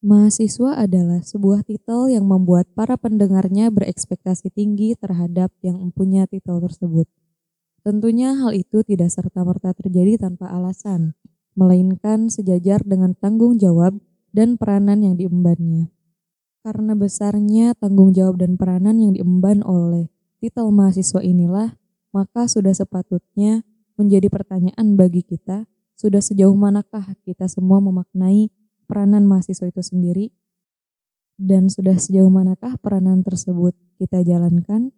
Mahasiswa adalah sebuah titel yang membuat para pendengarnya berekspektasi tinggi terhadap yang mempunyai titel tersebut. Tentunya hal itu tidak serta-merta terjadi tanpa alasan, melainkan sejajar dengan tanggung jawab dan peranan yang diembannya. Karena besarnya tanggung jawab dan peranan yang diemban oleh titel mahasiswa inilah, maka sudah sepatutnya menjadi pertanyaan bagi kita, sudah sejauh manakah kita semua memaknai peranan mahasiswa itu sendiri dan sudah sejauh manakah peranan tersebut kita jalankan.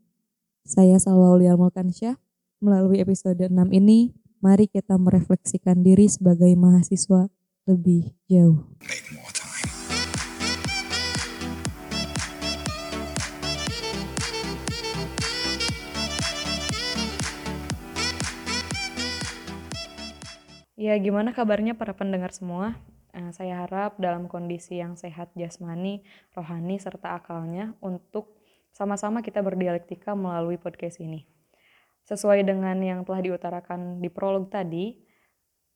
Saya Salwa Ulial Mulkansyah, melalui episode 6 ini, mari kita merefleksikan diri sebagai mahasiswa lebih jauh. Ya, gimana kabarnya para pendengar semua? Eh, saya harap dalam kondisi yang sehat jasmani, rohani, serta akalnya untuk sama-sama kita berdialektika melalui podcast ini. Sesuai dengan yang telah diutarakan di prolog tadi,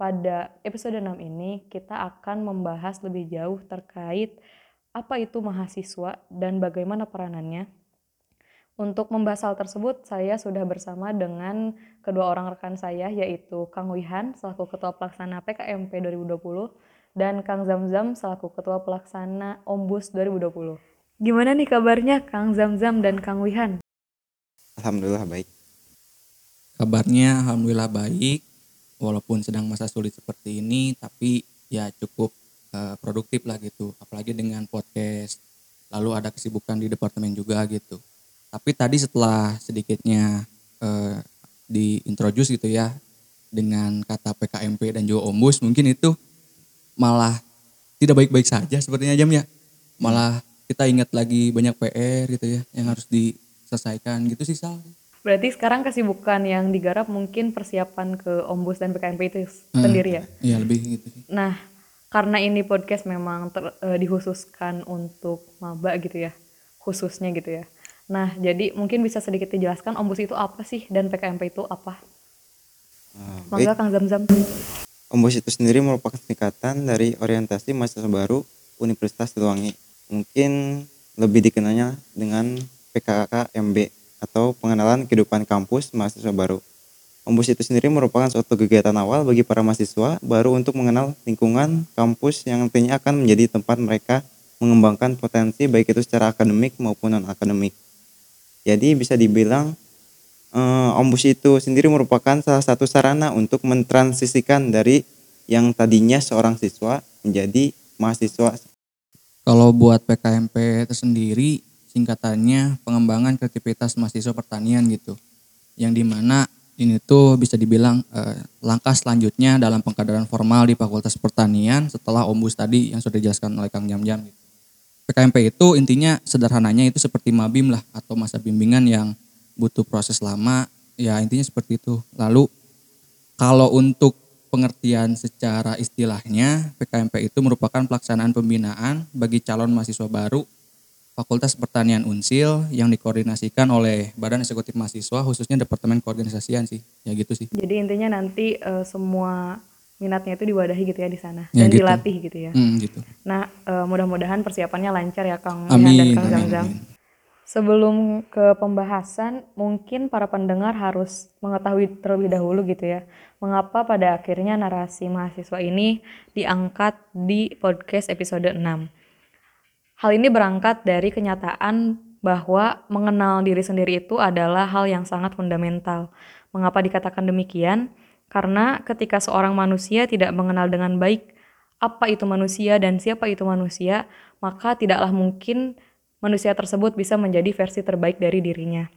pada episode 6 ini kita akan membahas lebih jauh terkait apa itu mahasiswa dan bagaimana peranannya. Untuk membahas hal tersebut, saya sudah bersama dengan kedua orang rekan saya, yaitu Kang Wihan selaku Ketua Pelaksana PKMP 2020 dan Kang Zamzam selaku Ketua Pelaksana Ombus 2020. Gimana nih kabarnya Kang Zamzam dan Kang Wihan? Alhamdulillah baik. Kabarnya alhamdulillah baik, walaupun sedang masa sulit seperti ini, tapi ya cukup uh, produktif lah gitu. Apalagi dengan podcast, lalu ada kesibukan di departemen juga gitu. Tapi tadi setelah sedikitnya uh, diintroduce gitu ya dengan kata PKMP dan juga Ombus, mungkin itu malah tidak baik-baik saja sepertinya jam ya. Malah kita ingat lagi banyak PR gitu ya yang harus diselesaikan gitu sih Sal. Berarti sekarang kesibukan yang digarap mungkin persiapan ke Ombus dan PKMP itu hmm, sendiri ya? Iya lebih gitu sih. Nah karena ini podcast memang ter, uh, dikhususkan untuk maba gitu ya, khususnya gitu ya. Nah jadi mungkin bisa sedikit dijelaskan Ombus itu apa sih dan PKMP itu apa? Uh, Mangga Kang Zam-Zam. Ombus itu sendiri merupakan singkatan dari orientasi mahasiswa baru Universitas Siliwangi. Mungkin lebih dikenalnya dengan PKKMB atau pengenalan kehidupan kampus mahasiswa baru. Ombus itu sendiri merupakan suatu kegiatan awal bagi para mahasiswa baru untuk mengenal lingkungan kampus yang nantinya akan menjadi tempat mereka mengembangkan potensi baik itu secara akademik maupun non akademik. Jadi bisa dibilang uh, ombus itu sendiri merupakan salah satu sarana untuk mentransisikan dari yang tadinya seorang siswa menjadi mahasiswa. Kalau buat PKMP itu sendiri singkatannya pengembangan kreativitas mahasiswa pertanian gitu. Yang di mana ini tuh bisa dibilang eh, langkah selanjutnya dalam pengkaderan formal di Fakultas Pertanian setelah ombus tadi yang sudah dijelaskan oleh Kang Jam-Jam. Gitu. PKMP itu intinya sederhananya itu seperti mabim lah atau masa bimbingan yang butuh proses lama ya intinya seperti itu lalu kalau untuk pengertian secara istilahnya PKMP itu merupakan pelaksanaan pembinaan bagi calon mahasiswa baru Fakultas Pertanian Unsil yang dikoordinasikan oleh Badan Eksekutif Mahasiswa khususnya Departemen Koordinasian sih ya gitu sih jadi intinya nanti uh, semua minatnya itu diwadahi gitu ya di sana ya, dan gitu. dilatih gitu ya. Hmm, gitu. Nah, uh, mudah-mudahan persiapannya lancar ya Kang Amin, dan Kang Zam-Zam. Sebelum ke pembahasan, mungkin para pendengar harus mengetahui terlebih dahulu gitu ya, mengapa pada akhirnya narasi mahasiswa ini diangkat di podcast episode 6. Hal ini berangkat dari kenyataan bahwa mengenal diri sendiri itu adalah hal yang sangat fundamental. Mengapa dikatakan demikian? Karena ketika seorang manusia tidak mengenal dengan baik apa itu manusia dan siapa itu manusia, maka tidaklah mungkin manusia tersebut bisa menjadi versi terbaik dari dirinya.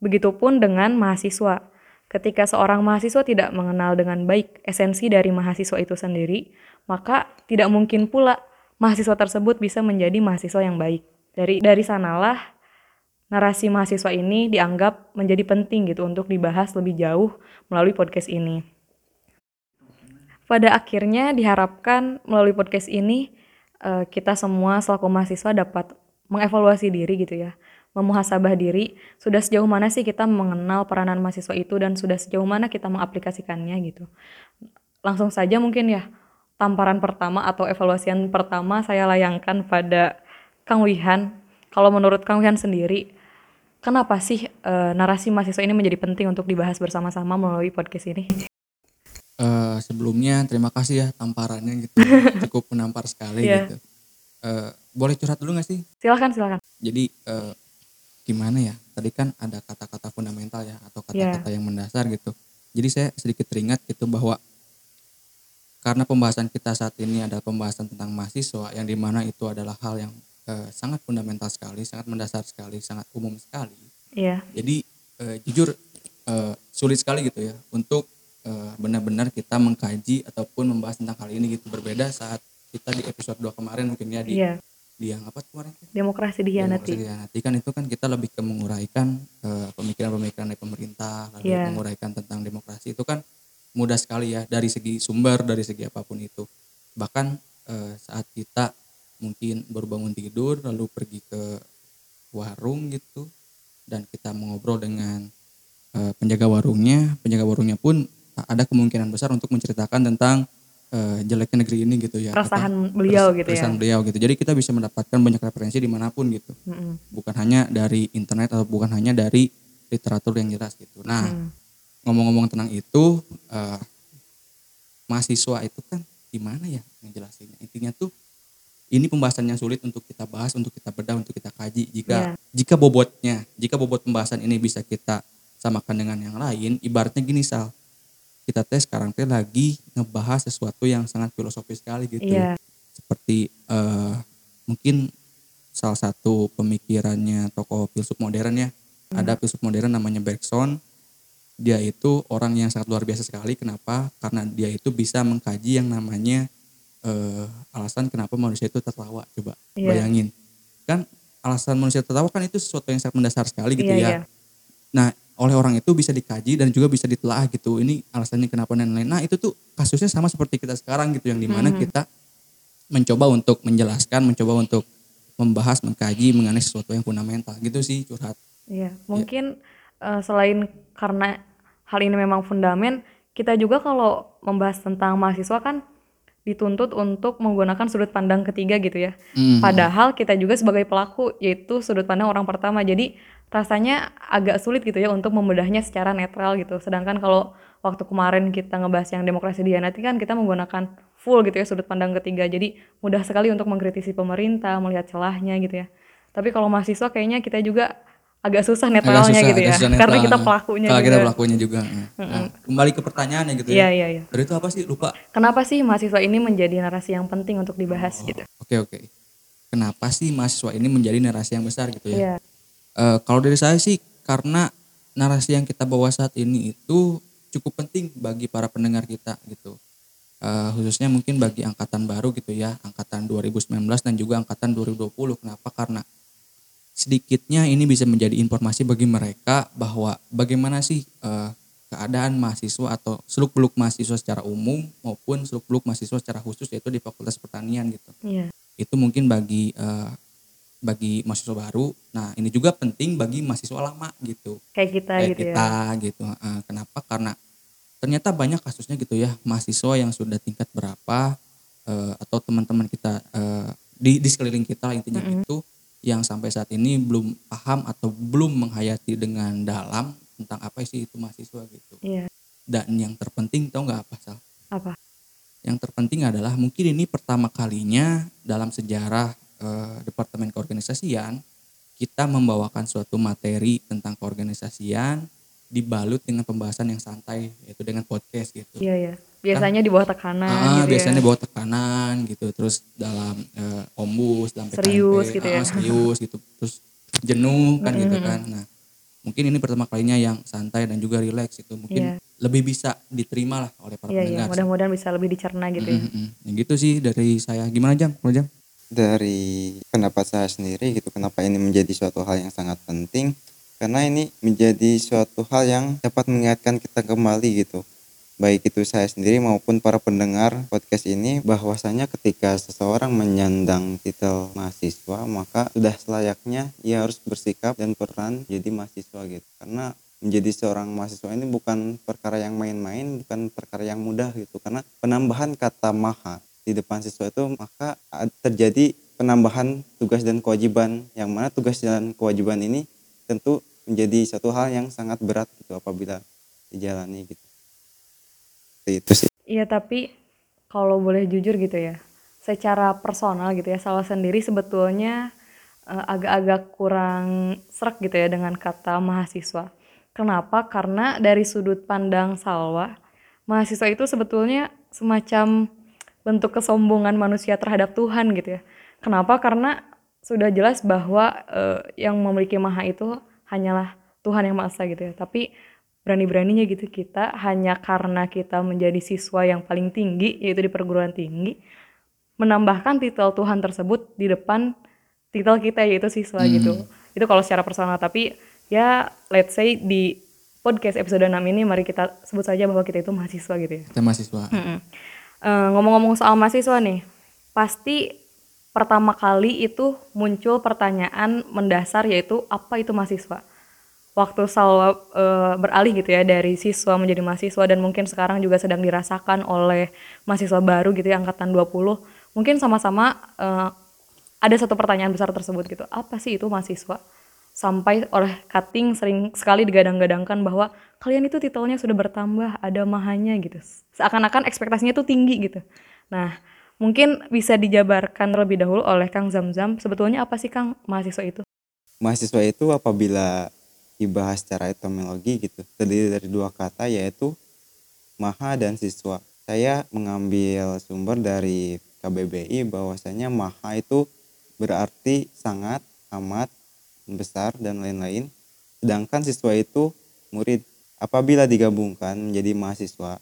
Begitupun dengan mahasiswa. Ketika seorang mahasiswa tidak mengenal dengan baik esensi dari mahasiswa itu sendiri, maka tidak mungkin pula mahasiswa tersebut bisa menjadi mahasiswa yang baik. Dari dari sanalah narasi mahasiswa ini dianggap menjadi penting gitu untuk dibahas lebih jauh melalui podcast ini. Pada akhirnya diharapkan melalui podcast ini eh, kita semua selaku mahasiswa dapat mengevaluasi diri gitu ya, memuhasabah diri, sudah sejauh mana sih kita mengenal peranan mahasiswa itu dan sudah sejauh mana kita mengaplikasikannya gitu. Langsung saja mungkin ya, tamparan pertama atau evaluasian pertama saya layangkan pada Kang Wihan. Kalau menurut Kang Wihan sendiri, kenapa sih uh, narasi mahasiswa ini menjadi penting untuk dibahas bersama-sama melalui podcast ini? Uh, sebelumnya terima kasih ya tamparannya gitu cukup menampar sekali yeah. gitu uh, boleh curhat dulu gak sih silakan silakan jadi uh, gimana ya tadi kan ada kata-kata fundamental ya atau kata-kata yeah. yang mendasar gitu jadi saya sedikit teringat gitu bahwa karena pembahasan kita saat ini adalah pembahasan tentang mahasiswa yang di mana itu adalah hal yang uh, sangat fundamental sekali sangat mendasar sekali sangat umum sekali yeah. jadi uh, jujur uh, sulit sekali gitu ya untuk benar-benar kita mengkaji ataupun membahas tentang hal ini gitu berbeda saat kita di episode 2 kemarin mungkin ya di yeah. Di yang apa kemarin demokrasi dihianati. Demokrasi kan itu kan kita lebih ke menguraikan pemikiran pemikiran-pemikiran dari pemerintah lalu yeah. menguraikan tentang demokrasi. Itu kan mudah sekali ya dari segi sumber dari segi apa pun itu. Bahkan uh, saat kita mungkin baru bangun tidur lalu pergi ke warung gitu dan kita mengobrol dengan uh, penjaga warungnya penjaga warungnya pun ada kemungkinan besar untuk menceritakan tentang uh, jeleknya negeri ini gitu ya. Perasaan beliau gitu ya. Perasaan beliau gitu. Jadi kita bisa mendapatkan banyak referensi di mana pun gitu. Mm -hmm. Bukan hanya dari internet atau bukan hanya dari literatur yang jelas gitu. Nah ngomong-ngomong mm. tentang itu, uh, mahasiswa itu kan gimana ya ngejelasinnya. Intinya tuh ini pembahasan yang sulit untuk kita bahas, untuk kita bedah, untuk kita kaji. Jika yeah. jika bobotnya, jika bobot pembahasan ini bisa kita samakan dengan yang lain, ibaratnya gini Sal kita tes sekarang teh lagi ngebahas sesuatu yang sangat filosofis sekali gitu. Yeah. Seperti uh, mungkin salah satu pemikirannya tokoh filsuf modern ya. Hmm. Ada filsuf modern namanya Bergson. Dia itu orang yang sangat luar biasa sekali. Kenapa? Karena dia itu bisa mengkaji yang namanya uh, alasan kenapa manusia itu tertawa. Coba yeah. bayangin. Kan alasan manusia tertawa kan itu sesuatu yang sangat mendasar sekali gitu yeah, ya. Yeah. Nah oleh orang itu bisa dikaji dan juga bisa ditelaah gitu ini alasannya kenapa dan lain nah itu tuh kasusnya sama seperti kita sekarang gitu yang di mana hmm. kita mencoba untuk menjelaskan mencoba untuk membahas mengkaji mengenai sesuatu yang fundamental gitu sih curhat iya mungkin ya. uh, selain karena hal ini memang fundamen kita juga kalau membahas tentang mahasiswa kan dituntut untuk menggunakan sudut pandang ketiga gitu ya. Mm. Padahal kita juga sebagai pelaku yaitu sudut pandang orang pertama. Jadi rasanya agak sulit gitu ya untuk membedahnya secara netral gitu. Sedangkan kalau waktu kemarin kita ngebahas yang demokrasi dianati kan kita menggunakan full gitu ya sudut pandang ketiga. Jadi mudah sekali untuk mengkritisi pemerintah, melihat celahnya gitu ya. Tapi kalau mahasiswa kayaknya kita juga agak susah netralnya agak susah, gitu ya. Susah Karena kita pelakunya Kalau kita pelakunya juga. Nah, kembali ke pertanyaannya gitu ya. Iya, iya, iya. Dari itu apa sih? Lupa. Kenapa sih mahasiswa ini menjadi narasi yang penting untuk dibahas oh, gitu? Oke, oke. Kenapa sih mahasiswa ini menjadi narasi yang besar gitu ya? Iya Uh, kalau dari saya sih karena narasi yang kita bawa saat ini itu cukup penting bagi para pendengar kita gitu. Uh, khususnya mungkin bagi angkatan baru gitu ya, angkatan 2019 dan juga angkatan 2020. Kenapa? Karena sedikitnya ini bisa menjadi informasi bagi mereka bahwa bagaimana sih uh, keadaan mahasiswa atau seluk-beluk mahasiswa secara umum maupun seluk-beluk mahasiswa secara khusus yaitu di Fakultas Pertanian gitu. Yeah. Itu mungkin bagi uh, bagi mahasiswa baru. Nah, ini juga penting bagi mahasiswa lama gitu. Kayak kita Kayak gitu kita, ya. gitu. Uh, kenapa? Karena ternyata banyak kasusnya gitu ya, mahasiswa yang sudah tingkat berapa uh, atau teman-teman kita uh, di di sekeliling kita intinya mm -hmm. itu yang sampai saat ini belum paham atau belum menghayati dengan dalam tentang apa sih itu mahasiswa gitu. Yeah. Dan yang terpenting tau nggak apa sal? Apa? Yang terpenting adalah mungkin ini pertama kalinya dalam sejarah eh, Departemen Keorganisasian kita membawakan suatu materi tentang keorganisasian dibalut dengan pembahasan yang santai yaitu dengan podcast gitu. Iya ya. Biasanya kan, di bawah tekanan ah, gitu ya. biasanya ya. di bawah tekanan gitu. Terus dalam eh, ombus dalam PKMP, serius gitu ya. Ah, serius gitu. Terus jenuh kan mm -hmm. gitu kan. Nah, mungkin ini pertama kalinya yang santai dan juga rileks itu mungkin yeah. lebih bisa diterima lah oleh para yeah, pendengar. Iya, mudah-mudahan bisa lebih dicerna gitu mm -hmm. ya. Yang gitu sih dari saya. Gimana Jam? Kalau Jam? Dari pendapat saya sendiri gitu kenapa ini menjadi suatu hal yang sangat penting. Karena ini menjadi suatu hal yang dapat mengingatkan kita kembali gitu. Baik itu saya sendiri maupun para pendengar podcast ini bahwasanya ketika seseorang menyandang titel mahasiswa maka sudah selayaknya ia harus bersikap dan peran jadi mahasiswa gitu. Karena menjadi seorang mahasiswa ini bukan perkara yang main-main, bukan perkara yang mudah gitu. Karena penambahan kata maha di depan siswa itu maka terjadi penambahan tugas dan kewajiban yang mana tugas dan kewajiban ini tentu menjadi satu hal yang sangat berat gitu apabila dijalani gitu. Itu sih. Iya tapi kalau boleh jujur gitu ya, secara personal gitu ya, salah sendiri sebetulnya uh, agak-agak kurang serak gitu ya dengan kata mahasiswa. Kenapa? Karena dari sudut pandang Salwa, mahasiswa itu sebetulnya semacam bentuk kesombongan manusia terhadap Tuhan gitu ya. Kenapa? Karena sudah jelas bahwa uh, yang memiliki maha itu hanyalah Tuhan yang Maha Esa gitu ya. Tapi berani-beraninya gitu kita hanya karena kita menjadi siswa yang paling tinggi yaitu di perguruan tinggi menambahkan titel Tuhan tersebut di depan titel kita yaitu siswa hmm. gitu. Itu kalau secara personal tapi ya let's say di podcast episode 6 ini mari kita sebut saja bahwa kita itu mahasiswa gitu ya. Kita mahasiswa. Hmm. Uh, ngomong-ngomong soal mahasiswa nih, pasti pertama kali itu muncul pertanyaan mendasar yaitu apa itu mahasiswa. Waktu Salwa uh, beralih gitu ya dari siswa menjadi mahasiswa dan mungkin sekarang juga sedang dirasakan oleh mahasiswa baru gitu ya angkatan 20. Mungkin sama-sama uh, ada satu pertanyaan besar tersebut gitu apa sih itu mahasiswa sampai oleh cutting sering sekali digadang-gadangkan bahwa kalian itu titelnya sudah bertambah ada mahanya gitu. Seakan-akan ekspektasinya itu tinggi gitu. Nah mungkin bisa dijabarkan terlebih dahulu oleh Kang Zamzam. Sebetulnya apa sih Kang mahasiswa itu? Mahasiswa itu apabila dibahas secara etimologi gitu terdiri dari dua kata yaitu maha dan siswa. Saya mengambil sumber dari KBBI bahwasanya maha itu berarti sangat, amat, besar, dan lain-lain. Sedangkan siswa itu murid. Apabila digabungkan menjadi mahasiswa,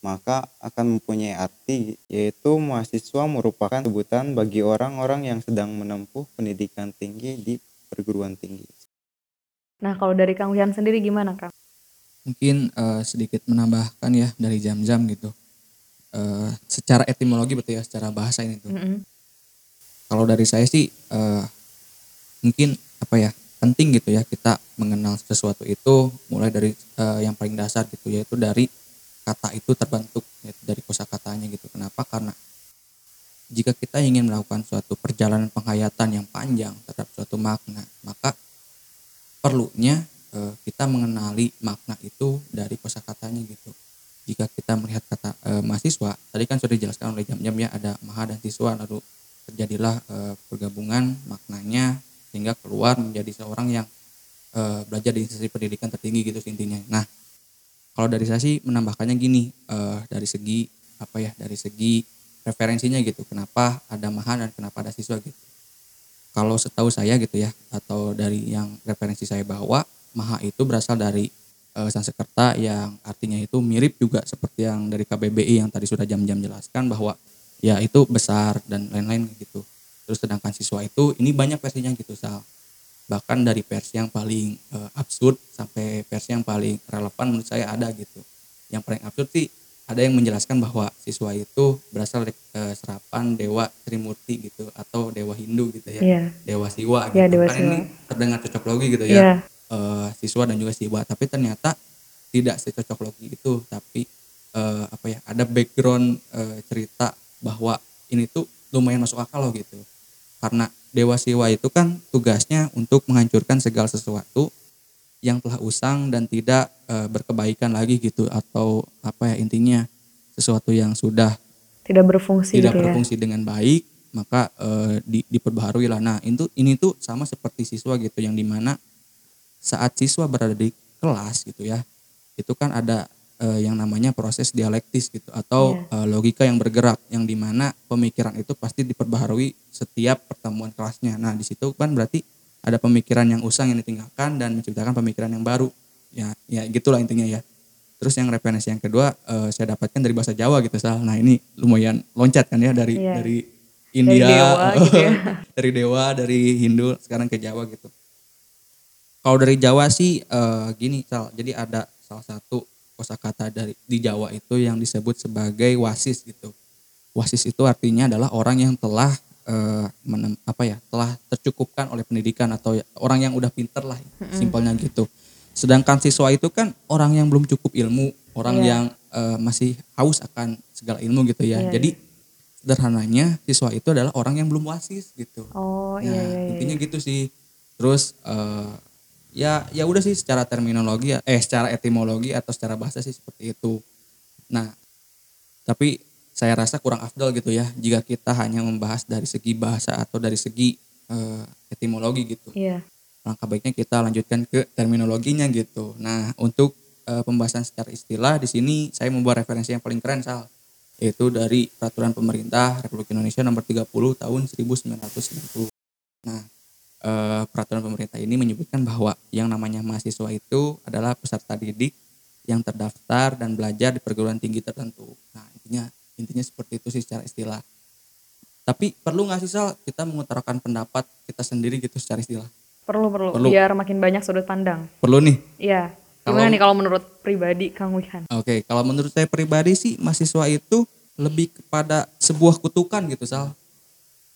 maka akan mempunyai arti yaitu mahasiswa merupakan sebutan bagi orang-orang yang sedang menempuh pendidikan tinggi di perguruan tinggi. Nah, kalau dari Kang Wihan sendiri gimana, Kang? Mungkin uh, sedikit menambahkan ya dari jam-jam gitu. Uh, secara etimologi betul ya, secara bahasa ini tuh. Mm -hmm kalau dari saya sih uh, mungkin apa ya penting gitu ya kita mengenal sesuatu itu mulai dari uh, yang paling dasar gitu yaitu dari kata itu terbentuk yaitu dari kosakatanya gitu. Kenapa? Karena jika kita ingin melakukan suatu perjalanan penghayatan yang panjang terhadap suatu makna maka perlunya uh, kita mengenali makna itu dari kosakatanya gitu. Jika kita melihat kata e, mahasiswa tadi kan sudah dijelaskan oleh jam-jam ya ada maha dan siswa lalu terjadilah e, pergabungan maknanya sehingga keluar menjadi seorang yang e, belajar di institusi pendidikan tertinggi gitu intinya. Nah, kalau dari saya sih menambahkannya gini e, dari segi apa ya dari segi referensinya gitu kenapa ada maha dan kenapa ada siswa gitu. Kalau setahu saya gitu ya atau dari yang referensi saya bawa maha itu berasal dari e, Sanskerta yang artinya itu mirip juga seperti yang dari KBBI yang tadi sudah jam-jam jelaskan bahwa ya itu besar dan lain-lain gitu terus sedangkan siswa itu ini banyak versinya gitu sal bahkan dari versi yang paling uh, absurd sampai versi yang paling relevan menurut saya ada gitu yang paling absurd sih ada yang menjelaskan bahwa siswa itu berasal dari uh, serapan dewa Trimurti gitu atau dewa Hindu gitu ya yeah. dewa Siwa yeah, gitu dewa kan Siwa. ini terdengar cocok logi gitu yeah. ya uh, siswa dan juga Siwa tapi ternyata tidak secocok logi itu tapi uh, apa ya ada background uh, cerita bahwa ini tuh lumayan masuk akal loh gitu. Karena Dewa Siwa itu kan tugasnya untuk menghancurkan segala sesuatu yang telah usang dan tidak e, berkebaikan lagi gitu atau apa ya intinya sesuatu yang sudah tidak berfungsi tidak gitu ya. berfungsi dengan baik maka e, di, diperbaharui lah. Nah itu ini tuh sama seperti siswa gitu yang di mana saat siswa berada di kelas gitu ya itu kan ada uh, yang namanya proses dialektis gitu atau yeah. Iya. uh, logika yang bergerak yang di mana pemikiran itu pasti diperbaharui setiap pertemuan kelasnya. Nah di situ kan berarti ada pemikiran yang usang yang ditinggalkan dan menciptakan pemikiran yang baru. Ya ya gitulah intinya ya. Terus yang referensi yang kedua uh, saya dapatkan dari bahasa Jawa gitu Sal. Nah ini lumayan loncat kan ya dari yeah. dari India, dari dewa, gitu ya. dari dewa, dari Hindu sekarang ke Jawa gitu. Kalau dari Jawa sih uh, gini Sal, jadi ada salah satu kosakata dari di Jawa itu yang disebut sebagai wasis gitu. Wasis itu artinya adalah orang yang telah uh, menem, apa ya telah tercukupkan oleh pendidikan atau orang yang udah pinter lah simpelnya gitu sedangkan siswa itu kan orang yang belum cukup ilmu orang Iya. yang eh, masih haus akan segala ilmu gitu ya Iya, jadi sederhananya siswa itu adalah orang yang belum wasis gitu Oh Nah, iya iya iya. intinya gitu sih. Terus eh, ya ya udah sih secara terminologi ya- eh secara etimologi atau secara bahasa sih seperti itu. Nah, tapi saya rasa kurang afdol gitu ya jika kita hanya membahas dari segi bahasa atau dari segi eh, etimologi gitu. Iya. Langkah baiknya kita lanjutkan ke terminologinya gitu. Nah, untuk eh, pembahasan secara istilah di sini saya membuat referensi yang paling keren Sal yaitu dari peraturan pemerintah Republik Indonesia nomor 30 tahun 1990. Nah, eh, peraturan pemerintah ini menyebutkan bahwa yang namanya mahasiswa itu adalah peserta didik yang terdaftar dan belajar di perguruan tinggi tertentu. Nah, intinya intinya seperti itu sih secara istilah. Tapi perlu nggak sih Sal kita mengutarakan pendapat kita sendiri gitu secara istilah? Perlu, perlu Perlu. biar makin banyak sudut pandang. Perlu nih. Iya. Gimana Kalau- nih kalau menurut pribadi Kang Wihan? Oke, kalau menurut saya pribadi sih mahasiswa itu lebih kepada sebuah kutukan gitu Sal.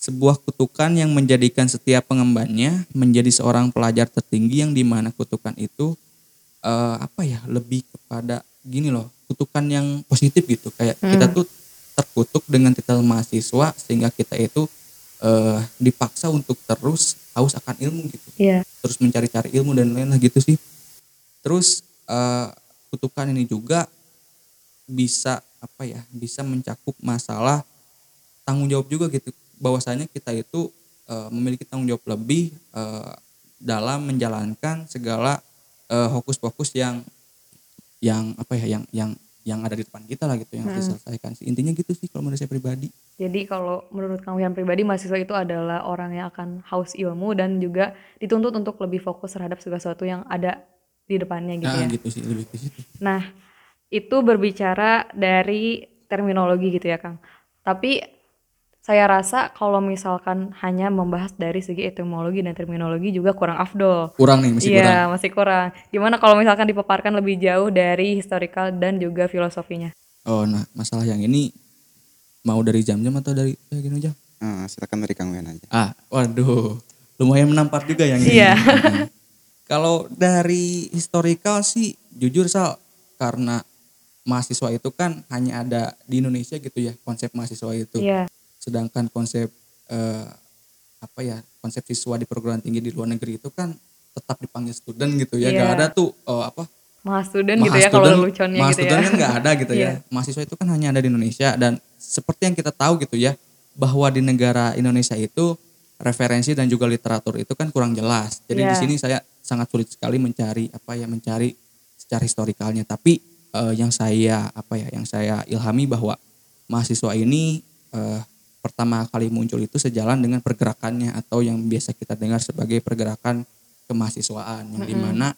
Sebuah kutukan yang menjadikan setiap pengembannya menjadi seorang pelajar tertinggi yang di mana kutukan itu eh, apa ya lebih kepada gini loh kutukan yang positif gitu kayak kita tuh terkutuk dengan titel mahasiswa sehingga kita itu eh, dipaksa untuk terus haus akan ilmu gitu Iya. terus mencari-cari ilmu dan lain-lain lah gitu sih. Terus eh, kutukan ini juga bisa apa ya? Bisa mencakup masalah tanggung jawab juga gitu. Bahwasanya kita itu eh, memiliki tanggung jawab lebih eh, dalam menjalankan segala eh, hokus-pokus yang yang apa ya? Yang yang yang ada di depan kita lah gitu yang harus diselesaikan sih. Intinya gitu sih kalau menurut saya pribadi. Jadi kalau menurut Kang Wihan pribadi mahasiswa itu adalah orang yang akan haus ilmu dan juga dituntut untuk lebih fokus terhadap segala sesuatu yang ada di depannya gitu Nah, ya. gitu sih lebih ke situ. Nah, itu berbicara dari terminologi gitu ya, Kang. Tapi saya rasa kalau misalkan hanya membahas dari segi etimologi dan terminologi juga kurang afdol. Kurang nih masih Iya, kurang. masih kurang. Gimana kalau misalkan dipaparkan lebih jauh dari historical dan juga filosofinya? Oh, nah masalah yang ini mau dari jam-jam atau dari ya gini aja? Ah, silakan dari Kang Wian aja. Ah, waduh, lumayan menampar juga yang ini. Iya. Kalau dari historical sih, jujur Sal, karena mahasiswa itu kan hanya ada di Indonesia gitu ya, konsep mahasiswa itu. Iya. Sedangkan konsep eh, apa ya, konsep siswa di perguruan tinggi di luar negeri itu kan tetap dipanggil student gitu ya, Iya. gak ada tuh eh, apa Mahastudent gitu ya kalau luconnya gitu ya. kan nggak ada gitu Iya. ya. Mahasiswa itu kan hanya ada di Indonesia dan seperti yang kita tahu gitu ya bahwa di negara Indonesia itu referensi dan juga literatur itu kan kurang jelas. Jadi di Iya. sini saya sangat sulit sekali mencari apa ya mencari secara historikalnya. Tapi eh, yang saya apa ya yang saya ilhami bahwa mahasiswa ini eh, pertama kali muncul itu sejalan dengan pergerakannya atau yang biasa kita dengar sebagai pergerakan kemahasiswaan yang di mana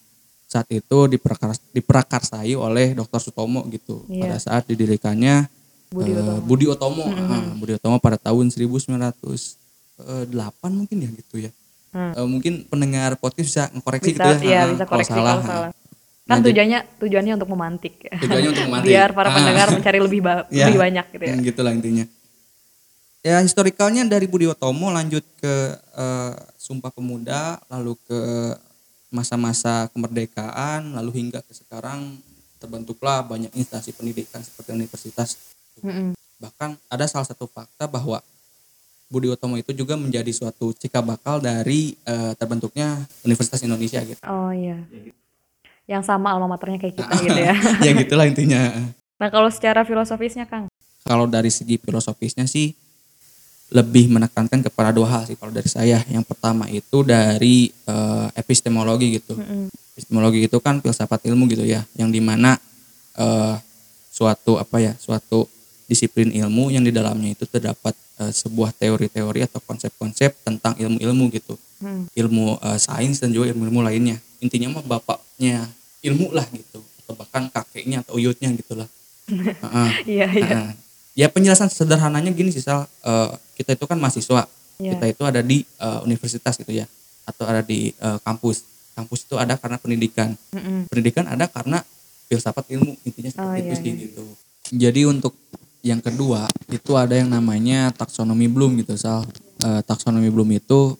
saat itu diperakars, diprakarsai oleh Dr. Sutomo gitu Iya. pada saat didirikannya Budi eh, Utomo. Budi Utomo, Ah, Budi Utomo pada tahun 1908 mungkin ya gitu ya. Hmm. Eh, mungkin pendengar podcast bisa ngkoreksi Bisa, gitu ya. ah, bisa kalau koreksi salah. kalau ah. salah. Nah, Kan jadi- tujuannya tujuannya untuk memantik. Tujuannya untuk memantik. Biar para Ah. pendengar mencari lebih ba- Ya, lebih banyak gitu ya. yang Gitulah intinya. Ya historikalnya dari Budi Utomo lanjut ke eh, Sumpah Pemuda, lalu ke masa-masa kemerdekaan, lalu hingga ke sekarang terbentuklah banyak instansi pendidikan seperti universitas. Mm-mm. Bahkan ada salah satu fakta bahwa Budi Utomo itu juga menjadi suatu cikal bakal dari eh, terbentuknya Universitas Indonesia gitu. Oh iya. Yang sama alma maternya kayak kita gitu ya. ya gitulah intinya. Nah kalau secara filosofisnya Kang? kalau dari segi filosofisnya sih lebih menekankan kepada dua hal sih kalau dari saya. Yang pertama itu dari eh, epistemologi gitu. Mm-mm. Epistemologi itu kan filsafat ilmu gitu ya, yang di mana eh, suatu apa ya, suatu disiplin ilmu yang di dalamnya itu terdapat eh, sebuah teori-teori atau konsep-konsep tentang ilmu-ilmu gitu, Hmm. ilmu eh, sains dan juga ilmu-ilmu lainnya. Intinya mah bapaknya ilmu lah gitu, atau bahkan kakeknya atau uyutnya gitulah. Heeh. Iya iya. Nah, ya penjelasan sederhananya gini sih Sal, Eh, kita itu kan mahasiswa, Iya. kita itu ada di eh, universitas gitu ya, atau ada di eh, kampus. Kampus itu ada karena pendidikan, Mm-mm. pendidikan ada karena filsafat ilmu intinya seperti Oh, itu iya, sih iya. gitu. Jadi untuk yang kedua itu ada yang namanya taksonomi Bloom gitu Sal. Eh, taksonomi Bloom itu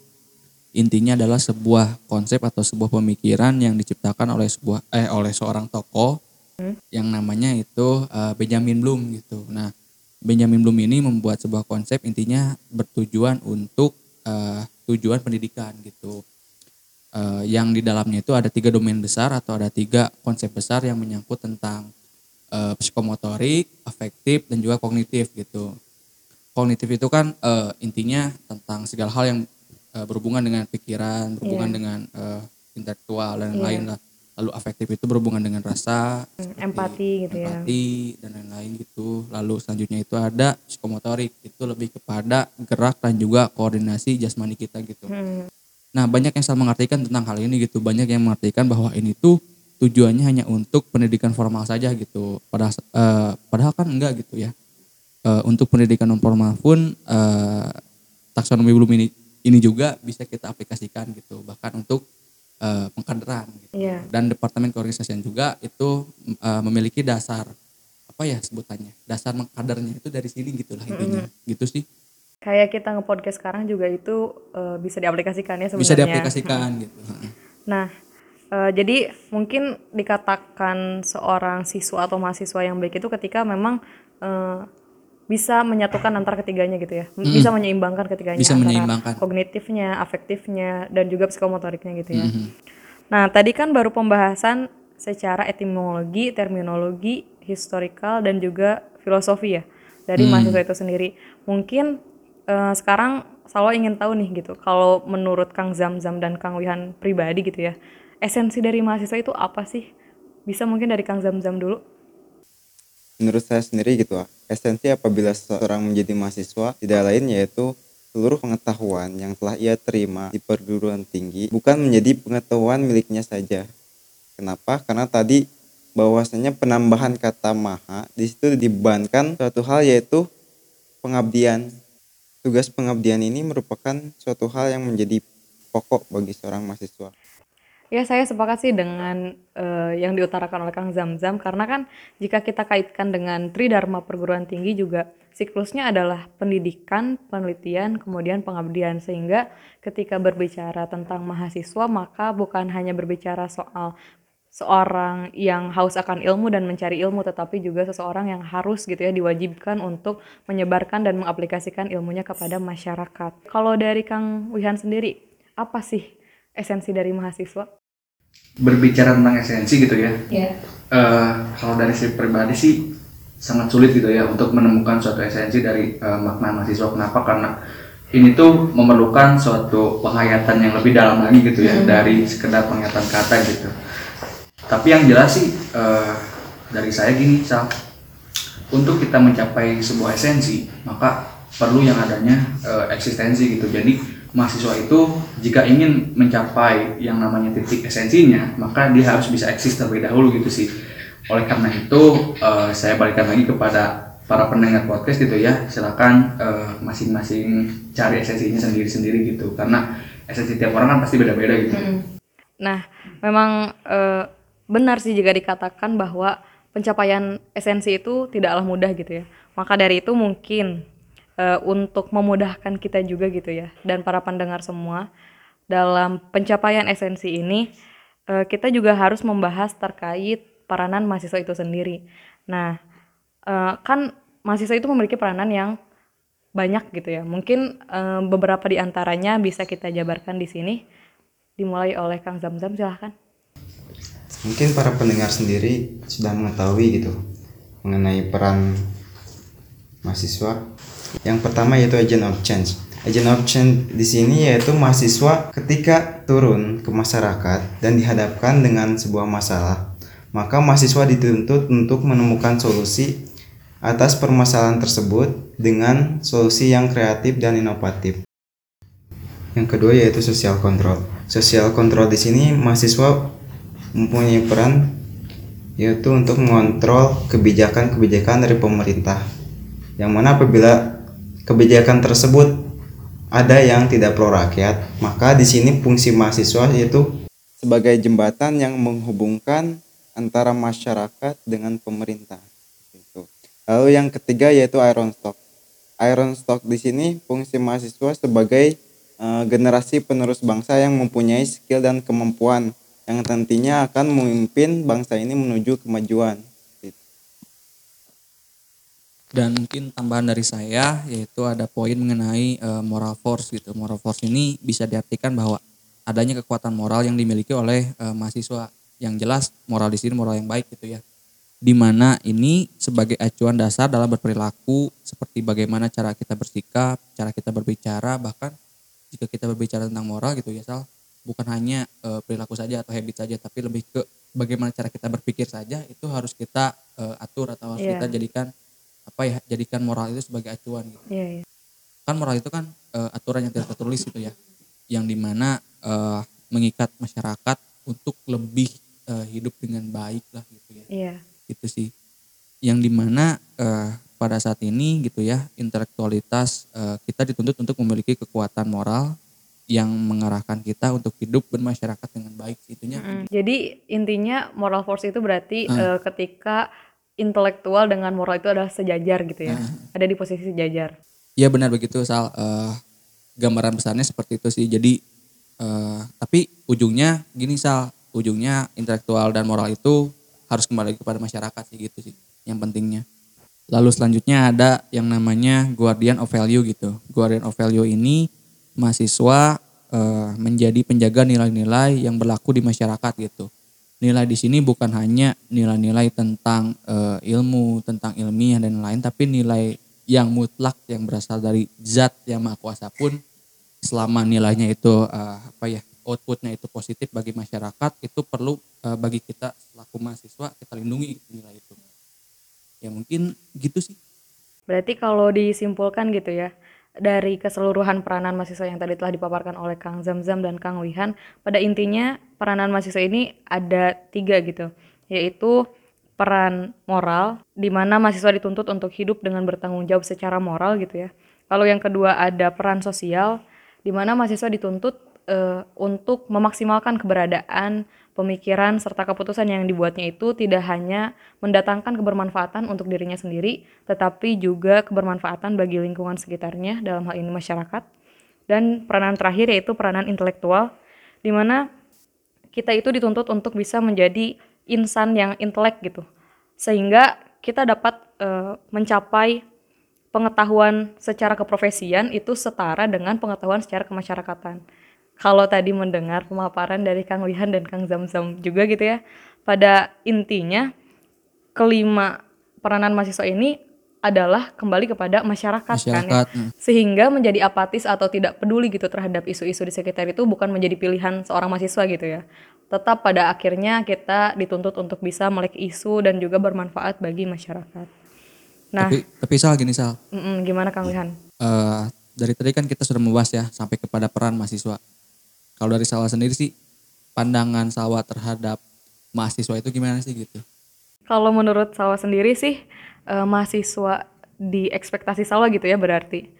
intinya adalah sebuah konsep atau sebuah pemikiran yang diciptakan oleh sebuah eh oleh seorang tokoh hmm. yang namanya itu uh, Benjamin Bloom gitu. Nah, Benjamin Bloom ini membuat sebuah konsep intinya bertujuan untuk uh, tujuan pendidikan gitu. Uh, yang di dalamnya itu ada tiga domain besar atau ada tiga konsep besar yang menyangkut tentang uh, psikomotorik, afektif dan juga kognitif gitu. Kognitif itu kan uh, intinya tentang segala hal yang uh, berhubungan dengan pikiran, berhubungan yeah. dengan uh, intelektual dan yeah. lain lah. Lalu afektif itu berhubungan dengan rasa, hmm, empati gitu ya. Empati dan lain-lain gitu. Lalu selanjutnya itu ada psikomotorik, itu lebih kepada gerak dan juga koordinasi jasmani kita gitu. Hmm. Nah, banyak yang salah mengartikan tentang hal ini gitu. Banyak yang mengartikan bahwa ini tuh tujuannya hanya untuk pendidikan formal saja gitu. Padahal uh, padahal kan enggak gitu ya. Uh, untuk pendidikan non formal pun uh, taksonomi belum ini ini juga bisa kita aplikasikan gitu bahkan untuk uh, pengkaderan gitu. Yeah. dan departemen keorganisasian juga itu uh, memiliki dasar apa ya sebutannya dasar mengkadernya itu dari sini gitulah intinya mm -hmm. gitu sih kayak kita ngepodcast sekarang juga itu uh, bisa diaplikasikan ya sebenarnya bisa diaplikasikan hmm. gitu nah uh, jadi mungkin dikatakan seorang siswa atau mahasiswa yang baik itu ketika memang uh, bisa menyatukan antara ketiganya gitu ya mm. bisa menyeimbangkan ketiganya bisa menyeimbangkan kognitifnya afektifnya dan juga psikomotoriknya gitu ya mm -hmm. nah tadi kan baru pembahasan secara etimologi terminologi historikal dan juga filosofi ya dari mm. mahasiswa itu sendiri mungkin uh, sekarang selalu ingin tahu nih gitu kalau menurut Kang Zam Zam dan Kang Wihan pribadi gitu ya esensi dari mahasiswa itu apa sih bisa mungkin dari Kang Zam Zam dulu menurut saya sendiri gitu esensi apabila seorang menjadi mahasiswa tidak lain yaitu seluruh pengetahuan yang telah ia terima di perguruan tinggi bukan menjadi pengetahuan miliknya saja. Kenapa? Karena tadi bahwasanya penambahan kata maha di situ dibebankan suatu hal yaitu pengabdian. Tugas pengabdian ini merupakan suatu hal yang menjadi pokok bagi seorang mahasiswa. Ya saya sepakat sih dengan uh, yang diutarakan oleh Kang Zamzam karena kan jika kita kaitkan dengan Tridharma perguruan tinggi juga siklusnya adalah pendidikan, penelitian, kemudian pengabdian sehingga ketika berbicara tentang mahasiswa maka bukan hanya berbicara soal seorang yang haus akan ilmu dan mencari ilmu tetapi juga seseorang yang harus gitu ya diwajibkan untuk menyebarkan dan mengaplikasikan ilmunya kepada masyarakat. Kalau dari Kang Wihan sendiri apa sih esensi dari mahasiswa? Berbicara tentang esensi gitu ya. Yeah. Uh, kalau dari saya pribadi sih sangat sulit gitu ya untuk menemukan suatu esensi dari uh, makna mahasiswa. Kenapa? Karena ini tuh memerlukan suatu penghayatan yang lebih dalam lagi gitu ya mm. dari sekedar penghayatan kata gitu. Tapi yang jelas sih uh, dari saya gini, Sal. Untuk kita mencapai sebuah esensi, maka perlu yang adanya uh, eksistensi gitu. Jadi mahasiswa itu jika ingin mencapai yang namanya titik esensinya maka dia harus bisa eksis terlebih dahulu gitu sih. Oleh karena itu uh, saya balikan lagi kepada para pendengar podcast gitu ya. Silakan uh, masing-masing cari esensinya sendiri-sendiri gitu. Karena esensi tiap orang kan pasti beda-beda gitu. Nah memang uh, benar sih jika dikatakan bahwa pencapaian esensi itu tidaklah mudah gitu ya. Maka dari itu mungkin uh, untuk memudahkan kita juga gitu ya dan para pendengar semua dalam pencapaian esensi ini uh, kita juga harus membahas terkait peranan mahasiswa itu sendiri. Nah, uh, kan mahasiswa itu memiliki peranan yang banyak gitu ya. Mungkin uh, beberapa di antaranya bisa kita jabarkan di sini. Dimulai oleh Kang Zamzam silahkan. Mungkin para pendengar sendiri sudah mengetahui gitu mengenai peran mahasiswa yang pertama yaitu agent of change. Agent of change di sini yaitu mahasiswa ketika turun ke masyarakat dan dihadapkan dengan sebuah masalah, maka mahasiswa dituntut untuk menemukan solusi atas permasalahan tersebut dengan solusi yang kreatif dan inovatif. Yang kedua yaitu social control. Social control di sini mahasiswa mempunyai peran yaitu untuk mengontrol kebijakan-kebijakan dari pemerintah. Yang mana apabila kebijakan tersebut ada yang tidak pro rakyat, maka di sini fungsi mahasiswa yaitu sebagai jembatan yang menghubungkan antara masyarakat dengan pemerintah. Gitu. Lalu yang ketiga yaitu iron stock. Iron stock di sini fungsi mahasiswa sebagai eh, generasi penerus bangsa yang mempunyai skill dan kemampuan yang nantinya akan memimpin bangsa ini menuju kemajuan. Dan mungkin tambahan dari saya yaitu ada poin mengenai uh, moral force gitu. Moral force ini bisa diartikan bahwa adanya kekuatan moral yang dimiliki oleh uh, mahasiswa. Yang jelas moral di sini moral yang baik gitu ya. Di mana ini sebagai acuan dasar dalam berperilaku seperti bagaimana cara kita bersikap, cara kita berbicara, bahkan jika kita berbicara tentang moral gitu ya Sal, bukan hanya uh, perilaku saja atau habit saja, tapi lebih ke bagaimana cara kita berpikir saja itu harus kita uh, atur atau harus yeah. kita jadikan apa ya jadikan moral itu sebagai acuan gitu. Yeah, yeah. Kan moral itu kan uh, aturan yang tidak tertulis gitu ya, yang di mana uh, mengikat masyarakat untuk lebih uh, hidup dengan baik lah gitu ya. Yeah. Gitu sih. Yang di mana uh, pada saat ini gitu ya intelektualitas uh, kita dituntut untuk memiliki kekuatan moral yang mengarahkan kita untuk hidup bermasyarakat dengan baik itunya. Mm -hmm. Jadi intinya moral force itu berarti uh. Uh, ketika intelektual dengan moral itu adalah sejajar gitu ya. Nah. Ada di posisi sejajar. Iya benar begitu Sal. Uh, gambaran besarnya seperti itu sih. Jadi uh, tapi ujungnya gini Sal, ujungnya intelektual dan moral itu harus kembali kepada masyarakat sih gitu sih. Yang pentingnya. Lalu selanjutnya ada yang namanya guardian of value gitu. Guardian of value ini mahasiswa uh, menjadi penjaga nilai-nilai yang berlaku di masyarakat gitu nilai di sini bukan hanya nilai-nilai tentang uh, ilmu, tentang ilmiah dan lain, tapi nilai yang mutlak yang berasal dari zat yang maha kuasa pun selama nilainya itu uh, apa ya outputnya itu positif bagi masyarakat itu perlu uh, bagi kita selaku mahasiswa kita lindungi nilai itu. Ya mungkin gitu sih. Berarti kalau disimpulkan gitu ya dari keseluruhan peranan mahasiswa yang tadi telah dipaparkan oleh Kang Zamzam dan Kang Wihan, pada intinya peranan mahasiswa ini ada tiga gitu, yaitu peran moral, di mana mahasiswa dituntut untuk hidup dengan bertanggung jawab secara moral gitu ya. Lalu yang kedua ada peran sosial, di mana mahasiswa dituntut uh, untuk memaksimalkan keberadaan pemikiran serta keputusan yang dibuatnya itu tidak hanya mendatangkan kebermanfaatan untuk dirinya sendiri, tetapi juga kebermanfaatan bagi lingkungan sekitarnya, dalam hal ini masyarakat. Dan peranan terakhir yaitu peranan intelektual, di mana kita itu dituntut untuk bisa menjadi insan yang intelek gitu, sehingga kita dapat e, mencapai pengetahuan secara keprofesian itu setara dengan pengetahuan secara kemasyarakatan kalau tadi mendengar pemaparan dari Kang Wihan dan Kang Zamzam juga gitu ya, pada intinya kelima peranan mahasiswa ini adalah kembali kepada masyarakat, masyarakat kan ya. Hmm. Sehingga menjadi apatis atau tidak peduli gitu terhadap isu-isu di sekitar itu bukan menjadi pilihan seorang mahasiswa gitu ya. Tetap pada akhirnya kita dituntut untuk bisa melek isu dan juga bermanfaat bagi masyarakat. Nah, tapi, tapi Sal gini Sal. Mm -mm, gimana Kang Wihan? Uh, dari tadi kan kita sudah membahas ya sampai kepada peran mahasiswa. Kalau dari Salwa sendiri sih pandangan Salwa terhadap mahasiswa itu gimana sih gitu? Kalau menurut Salwa sendiri sih eh, mahasiswa di ekspektasi Salwa gitu ya berarti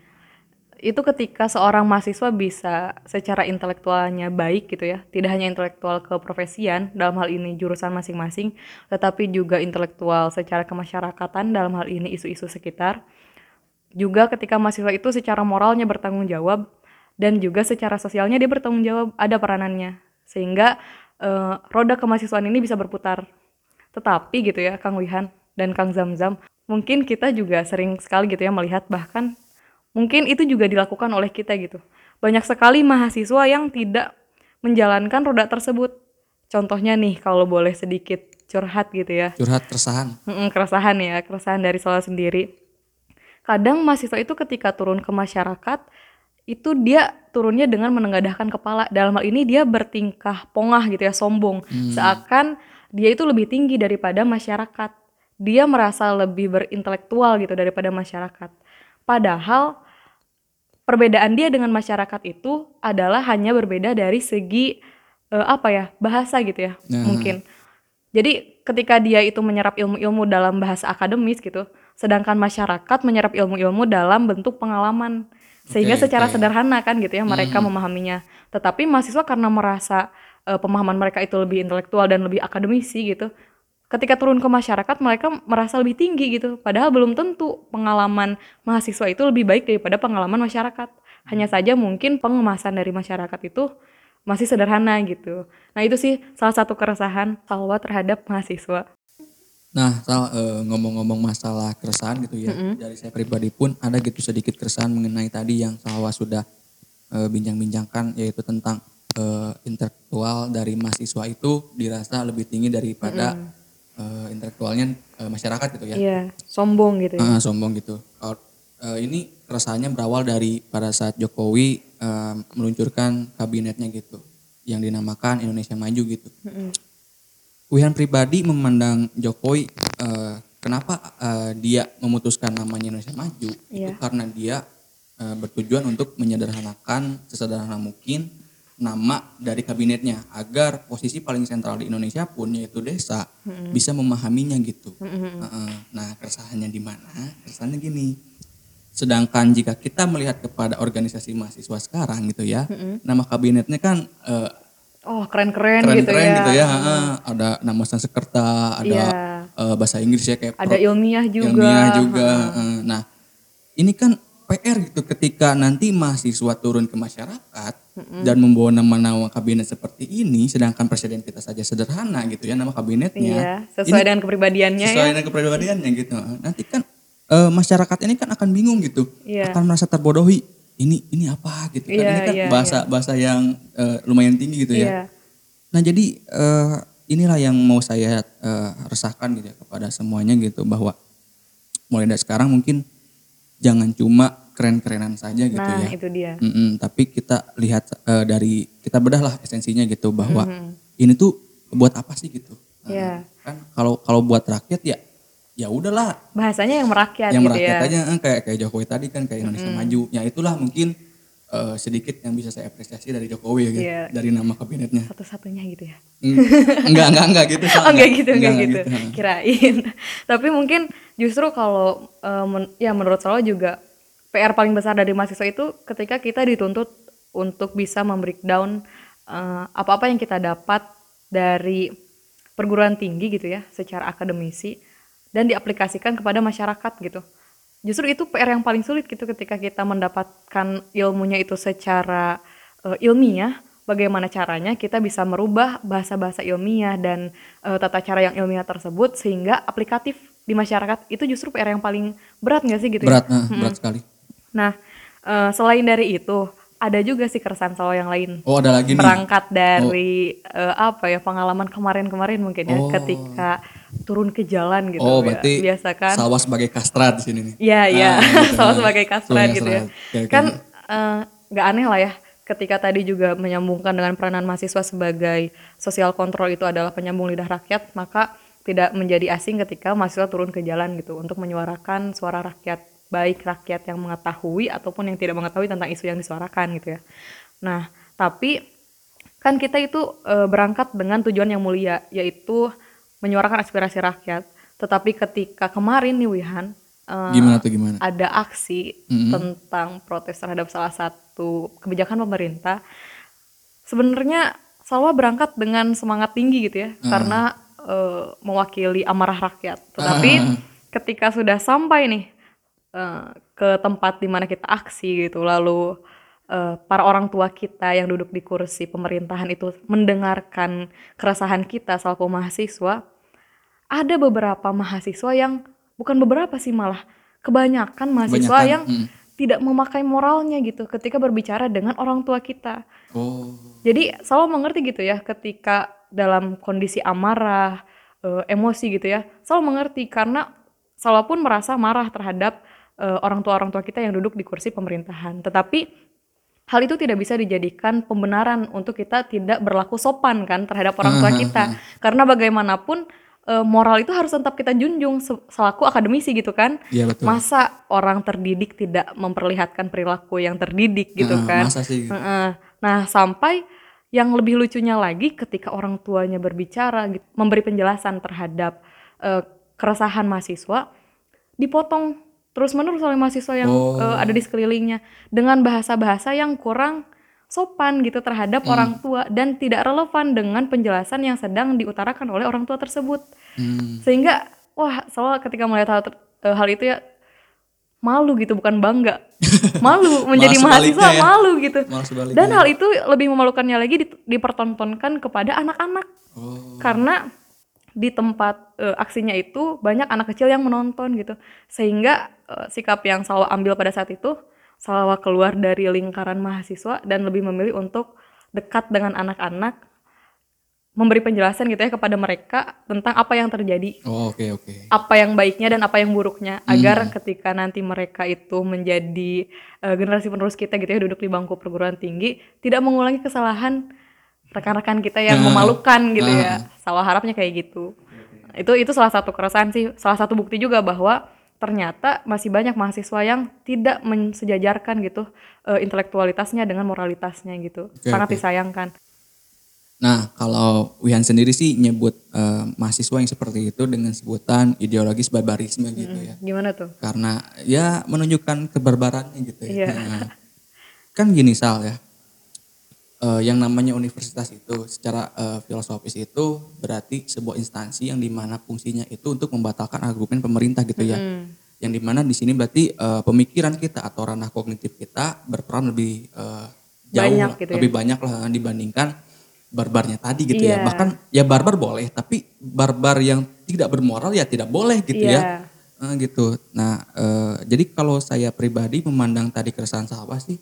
itu ketika seorang mahasiswa bisa secara intelektualnya baik gitu ya, tidak hanya intelektual keprofesian dalam hal ini jurusan masing-masing, tetapi juga intelektual secara kemasyarakatan dalam hal ini isu-isu sekitar. Juga ketika mahasiswa itu secara moralnya bertanggung jawab dan juga secara sosialnya dia bertanggung jawab ada peranannya. Sehingga uh, roda kemahasiswaan ini bisa berputar. Tetapi gitu ya Kang Wihan dan Kang Zamzam mungkin kita juga sering sekali gitu ya melihat bahkan mungkin itu juga dilakukan oleh kita gitu. Banyak sekali mahasiswa yang tidak menjalankan roda tersebut. Contohnya nih kalau boleh sedikit curhat gitu ya. Curhat keresahan. Keresahan ya keresahan dari soal sendiri. Kadang mahasiswa itu ketika turun ke masyarakat itu dia turunnya dengan menengadahkan kepala. Dalam hal ini dia bertingkah pongah gitu ya, sombong. Hmm. Seakan dia itu lebih tinggi daripada masyarakat. Dia merasa lebih berintelektual gitu daripada masyarakat. Padahal perbedaan dia dengan masyarakat itu adalah hanya berbeda dari segi uh, apa ya, bahasa gitu ya, nah. mungkin. Jadi ketika dia itu menyerap ilmu-ilmu dalam bahasa akademis gitu, sedangkan masyarakat menyerap ilmu-ilmu dalam bentuk pengalaman sehingga okay, secara okay. sederhana kan gitu ya mereka hmm. memahaminya tetapi mahasiswa karena merasa uh, pemahaman mereka itu lebih intelektual dan lebih akademisi gitu ketika turun ke masyarakat mereka merasa lebih tinggi gitu padahal belum tentu pengalaman mahasiswa itu lebih baik daripada pengalaman masyarakat Hanya saja mungkin pengemasan dari masyarakat itu masih sederhana gitu. Nah itu sih salah satu keresahan Salwa terhadap mahasiswa. Nah, eh, ngomong-ngomong masalah keresahan gitu ya, dari saya pribadi pun ada gitu sedikit keresahan mengenai tadi yang Salwa sudah eh, bincang-bincangkan yaitu tentang eh, intelektual dari mahasiswa itu dirasa lebih tinggi daripada eh, intelektualnya eh, masyarakat gitu ya. Iya, sombong gitu ya. Ah, sombong gitu. Kalau, eh, ini keresahannya berawal dari pada saat Jokowi eh, meluncurkan kabinetnya gitu, yang dinamakan Indonesia Maju gitu. Wihan pribadi memandang Jokowi eh, kenapa eh, dia memutuskan namanya Indonesia Maju itu Iya. karena dia eh, bertujuan untuk menyederhanakan sesederhana mungkin nama dari kabinetnya agar posisi paling sentral di Indonesia pun yaitu desa bisa memahaminya gitu. Heeh. Nah keresahannya di mana? Keresahannya gini. Sedangkan jika kita melihat kepada organisasi mahasiswa sekarang gitu ya, nama kabinetnya kan eh, Oh keren-keren gitu ya. gitu ya. heeh. Ada nama Sansekerta, ada Iya. eh, bahasa Inggris ya kayak Ada pro- ilmiah juga. ilmiah juga. heeh. Nah, ini kan PR gitu ketika nanti mahasiswa turun ke masyarakat dan membawa nama-nama kabinet seperti ini, sedangkan presiden kita saja sederhana gitu ya nama kabinetnya. Iya, sesuai Ini dengan kepribadiannya sesuai ya. dengan kepribadiannya gitu. Nanti kan eh, masyarakat ini kan akan bingung gitu, Iya. akan merasa terbodohi. Ini ini apa gitu kan? Iya, ini kan iya, bahasa bahasa yang eh, lumayan tinggi gitu ya. Iya. Nah jadi eh, inilah yang mau saya eh, resahkan gitu ya kepada semuanya gitu bahwa mulai dari sekarang mungkin jangan cuma keren-kerenan saja gitu Nah ya. itu dia. Mm-mm, tapi kita lihat eh, dari kita bedahlah esensinya gitu bahwa ini tuh buat apa sih gitu. Nah, Iya. Kan kalau kalau buat rakyat ya ya udahlah Bahasanya yang merakyat yang gitu merakyat ya. aja eh, kayak kayak Jokowi tadi kan kayak Indonesia Maju. Ya itulah mungkin eh, sedikit yang bisa saya apresiasi dari Jokowi ya, gitu, Iya. dari nama kabinetnya. Satu-satunya gitu ya. Hmm, enggak enggak enggak gitu. Oh enggak gitu, enggak, gitu. gitu. Kirain. Tapi mungkin justru kalau eh, men- ya menurut saya juga PR paling besar dari mahasiswa itu ketika kita dituntut untuk bisa membreakdown eh, apa-apa yang kita dapat dari perguruan tinggi gitu ya, secara akademisi dan diaplikasikan kepada masyarakat gitu. Justru itu PR yang paling sulit gitu ketika kita mendapatkan ilmunya itu secara eh, ilmiah, bagaimana caranya kita bisa merubah bahasa-bahasa ilmiah dan eh, tata cara yang ilmiah tersebut sehingga aplikatif di masyarakat itu justru PR yang paling berat nggak sih gitu ya? Berat, nah, berat sekali. Nah, eh, selain dari itu ada juga sih keresahan Solo yang lain Oh ada lagi nih. berangkat dari eh, apa ya pengalaman kemarin-kemarin mungkin ya Oh. ketika turun ke jalan gitu Oh ya. berarti biasa kan Salwa sebagai kastrat di sini nih. Iya iya Ah, gitu. sama Ah, sebagai kastrat gitu ya. oke. Kan eh, nggak aneh lah ya ketika tadi juga menyambungkan dengan peranan mahasiswa sebagai sosial kontrol itu adalah penyambung lidah rakyat, maka tidak menjadi asing ketika mahasiswa turun ke jalan gitu untuk menyuarakan suara rakyat, baik rakyat yang mengetahui ataupun yang tidak mengetahui tentang isu yang disuarakan gitu ya. Nah, tapi kan kita itu eh, berangkat dengan tujuan yang mulia yaitu menyuarakan aspirasi rakyat. Tetapi ketika kemarin nih Wihan eh, Gimana tuh gimana? ada aksi tentang protes terhadap salah satu kebijakan pemerintah, sebenarnya Salwa berangkat dengan semangat tinggi gitu ya, karena eh, mewakili amarah rakyat. Tetapi ketika sudah sampai nih eh, ke tempat di mana kita aksi gitu, lalu eh, para orang tua kita yang duduk di kursi pemerintahan itu mendengarkan keresahan kita selaku mahasiswa, ada beberapa mahasiswa yang bukan beberapa sih malah kebanyakan mahasiswa Kebanyakan, yang mm. tidak memakai moralnya gitu ketika berbicara dengan orang tua kita. Oh. Jadi selalu mengerti gitu ya ketika dalam kondisi amarah, eh, emosi gitu ya, selalu mengerti karena selalu pun merasa marah terhadap eh, orang tua-orang tua kita yang duduk di kursi pemerintahan. Tetapi hal itu tidak bisa dijadikan pembenaran untuk kita tidak berlaku sopan kan terhadap orang tua kita. Karena bagaimanapun eh, moral itu harus tetap kita junjung se- selaku akademisi gitu kan. Iya betul. Masa orang terdidik tidak memperlihatkan perilaku yang terdidik gitu Heeh, kan? masa sih. Nah, sampai yang lebih lucunya lagi ketika orang tuanya berbicara gitu, memberi penjelasan terhadap eh, keresahan mahasiswa, dipotong terus-menerus oleh mahasiswa yang Oh. eh, ada di sekelilingnya dengan bahasa-bahasa yang kurang sopan gitu terhadap Hmm. orang tua dan tidak relevan dengan penjelasan yang sedang diutarakan oleh orang tua tersebut. Hmm. Sehingga wah, soal ketika melihat hal, eh, hal itu ya malu gitu bukan bangga malu menjadi mahasiswa ya. malu gitu dan hal itu lebih memalukannya lagi di- dipertontonkan kepada anak-anak Oh. karena di tempat eh, aksinya itu banyak anak kecil yang menonton gitu. Sehingga eh, sikap yang Salwa ambil pada saat itu Salwa keluar dari lingkaran mahasiswa dan lebih memilih untuk dekat dengan anak-anak memberi penjelasan gitu ya kepada mereka tentang apa yang terjadi. Oh, oke oke. apa yang baiknya dan apa yang buruknya agar ketika nanti mereka itu menjadi eh, generasi penerus kita gitu ya duduk di bangku perguruan tinggi tidak mengulangi kesalahan rekan-rekan kita yang memalukan gitu ya salah harapnya kayak gitu itu itu salah satu keresahan sih salah satu bukti juga bahwa ternyata masih banyak mahasiswa yang tidak mensejajarkan gitu eh, intelektualitasnya dengan moralitasnya gitu Oke, sangat oke. disayangkan Nah, kalau Wihan sendiri sih nyebut eh, mahasiswa yang seperti itu dengan sebutan ideologis barbarisme gitu ya. gimana tuh Karena ya menunjukkan kebarbarannya gitu ya. Iya. Nah, kan gini Sal ya. Eh, yang namanya universitas itu secara eh, filosofis itu berarti sebuah instansi yang di mana fungsinya itu untuk membatalkan argumen pemerintah gitu ya. Yang di mana di sini berarti eh, pemikiran kita atau ranah kognitif kita berperan lebih eh, jauh Banyak gitu ya. lebih banyak lah dibandingkan barbarnya tadi gitu ya. Iya. Bahkan ya barbar boleh, tapi barbar yang tidak bermoral ya tidak boleh gitu ya. Iya. Eh, gitu. Nah, eh, jadi kalau saya pribadi memandang tadi keresahan sahabat sih,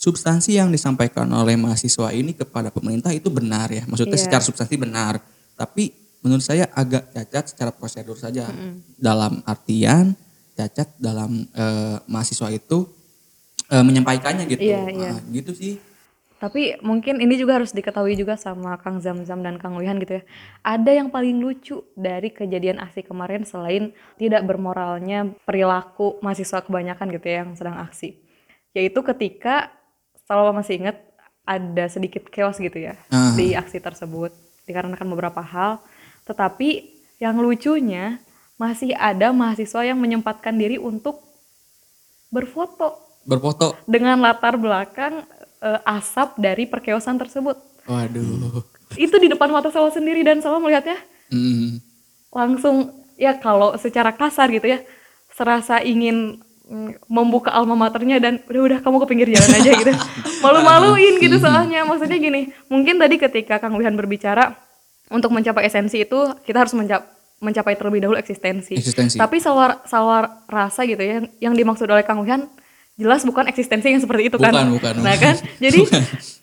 substansi yang disampaikan oleh mahasiswa ini kepada pemerintah itu benar ya. Maksudnya Iya. secara substansi benar. Tapi menurut saya agak cacat secara prosedur saja. Dalam artian cacat dalam eh, mahasiswa itu eh, menyampaikannya gitu. Iya, iya. Nah, gitu sih. Tapi mungkin ini juga harus diketahui juga sama Kang Zamzam dan Kang Wihan gitu ya. Ada yang paling lucu dari kejadian aksi kemarin selain tidak bermoralnya perilaku mahasiswa kebanyakan gitu ya yang sedang aksi. Yaitu ketika kalau masih ingat ada sedikit chaos gitu ya Ah. di aksi tersebut dikarenakan beberapa hal. Tetapi yang lucunya masih ada mahasiswa yang menyempatkan diri untuk berfoto Berfoto. dengan latar belakang eh, asap dari perkeosan tersebut. Waduh. Itu di depan mata saya sendiri dan saya melihatnya Hmm. langsung ya kalau secara kasar gitu ya serasa ingin mm, membuka alma maternya dan udah udah kamu ke pinggir jalan aja gitu malu-maluin gitu soalnya maksudnya gini mungkin tadi ketika Kang Wihan berbicara untuk mencapai esensi itu kita harus menca- mencapai terlebih dahulu eksistensi. Eksistensi. tapi salwar salwar rasa gitu ya yang dimaksud oleh Kang Wihan jelas bukan eksistensi yang seperti itu kan Bukan, bukan, nah bukan. kan jadi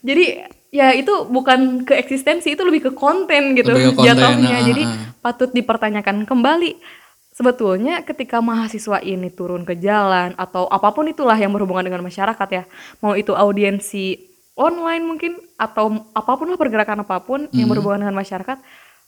jadi ya itu bukan ke eksistensi itu lebih ke konten gitu Lebih ke konten, jatuhnya ah, jadi ah. patut dipertanyakan kembali. Sebetulnya ketika mahasiswa ini turun ke jalan atau apa pun itulah yang berhubungan dengan masyarakat ya, mau itu audiensi online mungkin atau apa pun lah pergerakan apa pun yang Hmm. berhubungan dengan masyarakat,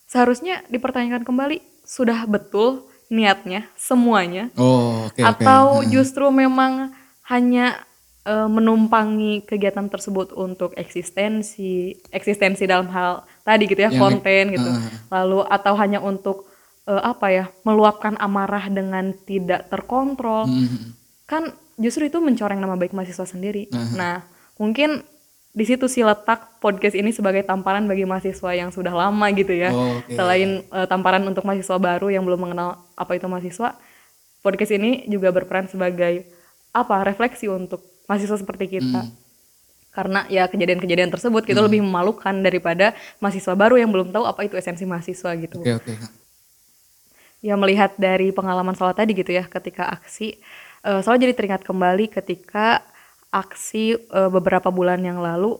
seharusnya dipertanyakan kembali sudah betul niatnya semuanya Oh, oke. atau justru memang hanya eh, menumpangi kegiatan tersebut untuk eksistensi eksistensi dalam hal tadi gitu ya Yang konten gitu Ah. lalu atau hanya untuk eh, apa ya meluapkan amarah dengan tidak terkontrol Hmm. kan justru itu mencoreng nama baik mahasiswa sendiri Aha. nah mungkin di situ sih letak podcast ini sebagai tamparan bagi mahasiswa yang sudah lama gitu ya Oh, oke. selain eh, tamparan untuk mahasiswa baru yang belum mengenal apa itu mahasiswa podcast ini juga berperan sebagai apa refleksi untuk mahasiswa seperti kita Hmm. karena ya kejadian-kejadian tersebut itu lebih memalukan daripada mahasiswa baru yang belum tahu apa itu esensi mahasiswa gitu Oke oke. Ya melihat dari pengalaman Salwa tadi gitu ya ketika aksi eh Salwa jadi teringat kembali ketika aksi eh, beberapa bulan yang lalu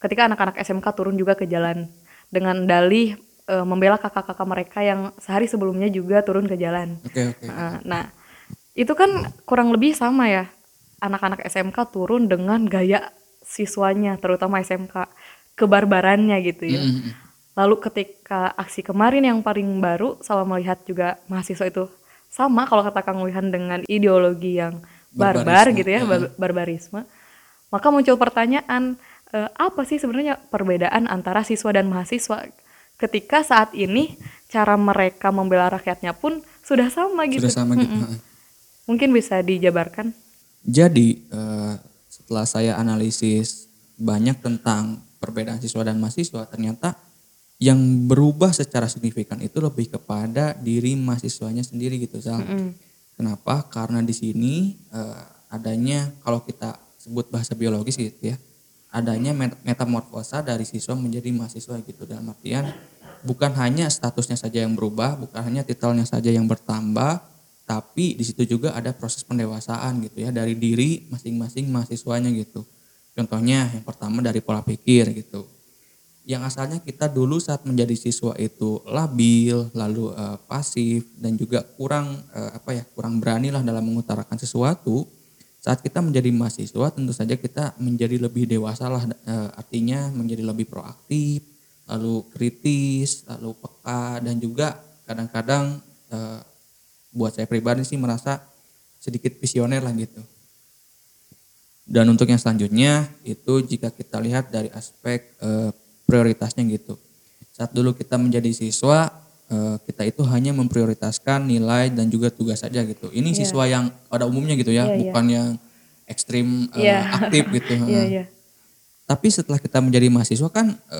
ketika anak-anak SMK turun juga ke jalan dengan dalih eh, membela kakak-kakak mereka yang sehari sebelumnya juga turun ke jalan. Oke oke. Nah, Nah, itu kan kurang lebih sama ya. Anak-anak SMK turun dengan gaya siswanya, terutama SMK, kebarbarannya gitu ya. Hmm. Lalu ketika aksi kemarin yang paling baru, saya melihat juga mahasiswa itu sama kalau kata Kang Wihan dengan ideologi yang barbar Barbarisme, gitu ya, bar- barbarisme. Maka muncul pertanyaan, eh, apa sih sebenarnya perbedaan antara siswa dan mahasiswa ketika saat ini cara mereka membela rakyatnya pun sudah sama gitu. Sudah sama gitu. Mm-mm. Mungkin bisa dijabarkan. Jadi eh, setelah saya analisis banyak tentang perbedaan siswa dan mahasiswa, ternyata yang berubah secara signifikan itu lebih kepada diri mahasiswanya sendiri gitu, Sal. Kenapa? Karena di sini eh, adanya kalau kita sebut bahasa biologis gitu ya, adanya metamorfosa dari siswa menjadi mahasiswa gitu dalam artian bukan hanya statusnya saja yang berubah, bukan hanya titelnya saja yang bertambah, tapi di situ juga ada proses pendewasaan gitu ya dari diri masing-masing mahasiswanya gitu. Contohnya yang pertama dari pola pikir gitu. Yang asalnya kita dulu saat menjadi siswa itu labil, lalu uh, pasif dan juga kurang uh, apa ya, kurang berani lah dalam mengutarakan sesuatu. Saat kita menjadi mahasiswa tentu saja kita menjadi lebih dewasa lah uh, artinya menjadi lebih proaktif, lalu kritis, lalu peka dan juga kadang-kadang uh, buat saya pribadi sih merasa sedikit visioner lah gitu. Dan untuk yang selanjutnya itu jika kita lihat dari aspek prioritasnya gitu. Saat dulu kita menjadi siswa e, kita itu hanya memprioritaskan nilai dan juga tugas saja gitu. Ini yeah. siswa yang pada umumnya gitu ya, yeah, iya. bukan yeah. yang ekstrim yeah. aktif gitu. yeah, yeah. Tapi setelah kita menjadi mahasiswa kan e,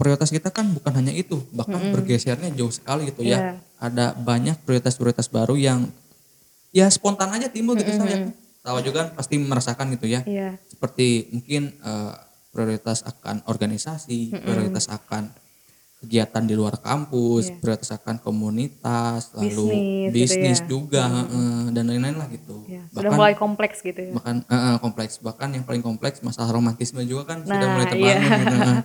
prioritas kita kan bukan hanya itu, bahkan mm -hmm. bergesernya jauh sekali gitu yeah. ya. Ada banyak prioritas-prioritas baru yang ya spontan aja timbul gitu mm -hmm. saya tahu juga kan pasti merasakan gitu ya. Iya. Seperti mungkin uh, prioritas akan organisasi, mm -hmm. prioritas akan kegiatan di luar kampus, yeah. prioritas akan komunitas, lalu bisnis, gitu ya. juga mm uh, dan lain-lain lah gitu. Yeah. Sudah bahkan, mulai kompleks gitu ya. Bahkan uh, kompleks, bahkan yang paling kompleks masalah romantisme juga kan nah, sudah mulai terbangun yeah. gitu.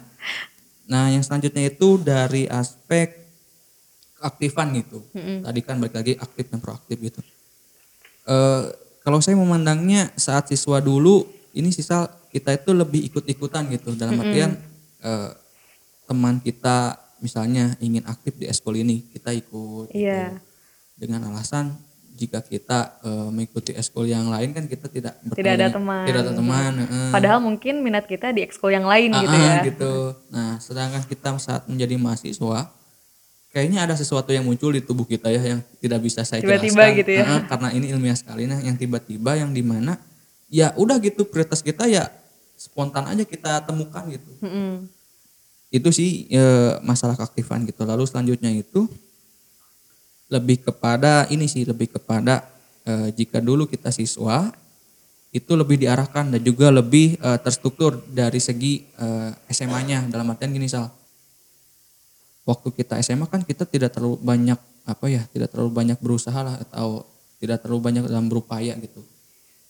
Nah, yang selanjutnya itu dari aspek keaktifan gitu. Mm -hmm. Tadi kan balik lagi aktif dan proaktif gitu. Uh, kalau saya memandangnya saat siswa dulu ini sisa kita itu lebih ikut-ikutan gitu. Dalam mm -hmm. artian eh, teman kita misalnya ingin aktif di eskul ini kita ikut yeah. gitu. dengan alasan jika kita uh, mengikuti eskul yang lain kan kita tidak tidak ada teman. Tidak ada teman uh. padahal mungkin minat kita di ekskul yang lain uh, gitu ya. gitu. Nah sedangkan kita saat menjadi mahasiswa kayaknya ada sesuatu yang muncul di tubuh kita ya yang tidak bisa saya tiba-tiba jelaskan. gitu ya. Uh, karena ini ilmiah sekali. Nah yang tiba-tiba yang di mana ya udah gitu prioritas kita ya spontan aja kita temukan gitu. Mm -hmm. itu sih e, masalah keaktifan gitu. Lalu selanjutnya itu lebih kepada ini sih lebih kepada e, jika dulu kita siswa itu lebih diarahkan dan juga lebih e, terstruktur dari segi e, SMA-nya dalam artian gini sal. Waktu kita SMA kan kita tidak terlalu banyak apa ya tidak terlalu banyak berusaha lah atau tidak terlalu banyak dalam berupaya gitu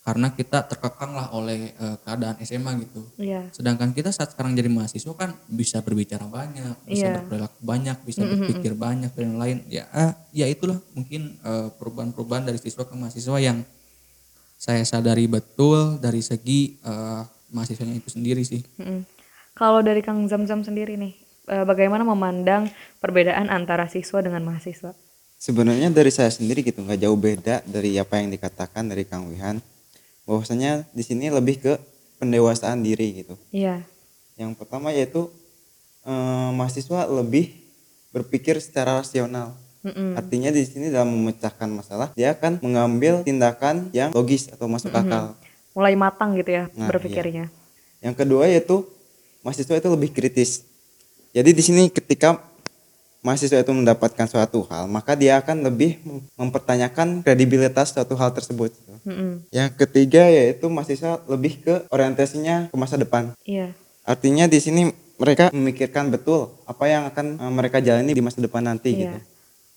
karena kita terkekang lah oleh uh, keadaan SMA gitu. Yeah. Sedangkan kita saat sekarang jadi mahasiswa kan bisa berbicara banyak, bisa yeah. berperilaku banyak, bisa mm -hmm. berpikir banyak dan lain. Ya, uh, ya itulah mungkin eh, perubahan-perubahan dari siswa ke mahasiswa yang saya sadari betul dari segi uh, mahasiswanya itu sendiri sih. Mm -hmm. Kalau dari Kang Zam Zam sendiri nih, uh, bagaimana memandang perbedaan antara siswa dengan mahasiswa? Sebenarnya dari saya sendiri gitu nggak jauh beda dari apa yang dikatakan dari Kang Wihan. Bahwasanya di sini lebih ke pendewasaan diri gitu. Iya. Yang pertama yaitu eh, mahasiswa lebih berpikir secara rasional. Mm -mm. Artinya di sini dalam memecahkan masalah dia akan mengambil tindakan yang logis atau masuk mm -hmm. akal. Mulai matang gitu ya nah, berpikirnya. Iya. Yang kedua yaitu mahasiswa itu lebih kritis jadi di sini ketika mahasiswa itu mendapatkan suatu hal, maka dia akan lebih mempertanyakan kredibilitas suatu hal tersebut. Mm-hmm. Yang ketiga yaitu mahasiswa lebih ke orientasinya ke masa depan. Iya. Artinya di sini mereka memikirkan betul apa yang akan eh, mereka jalani di masa depan nanti iya. gitu.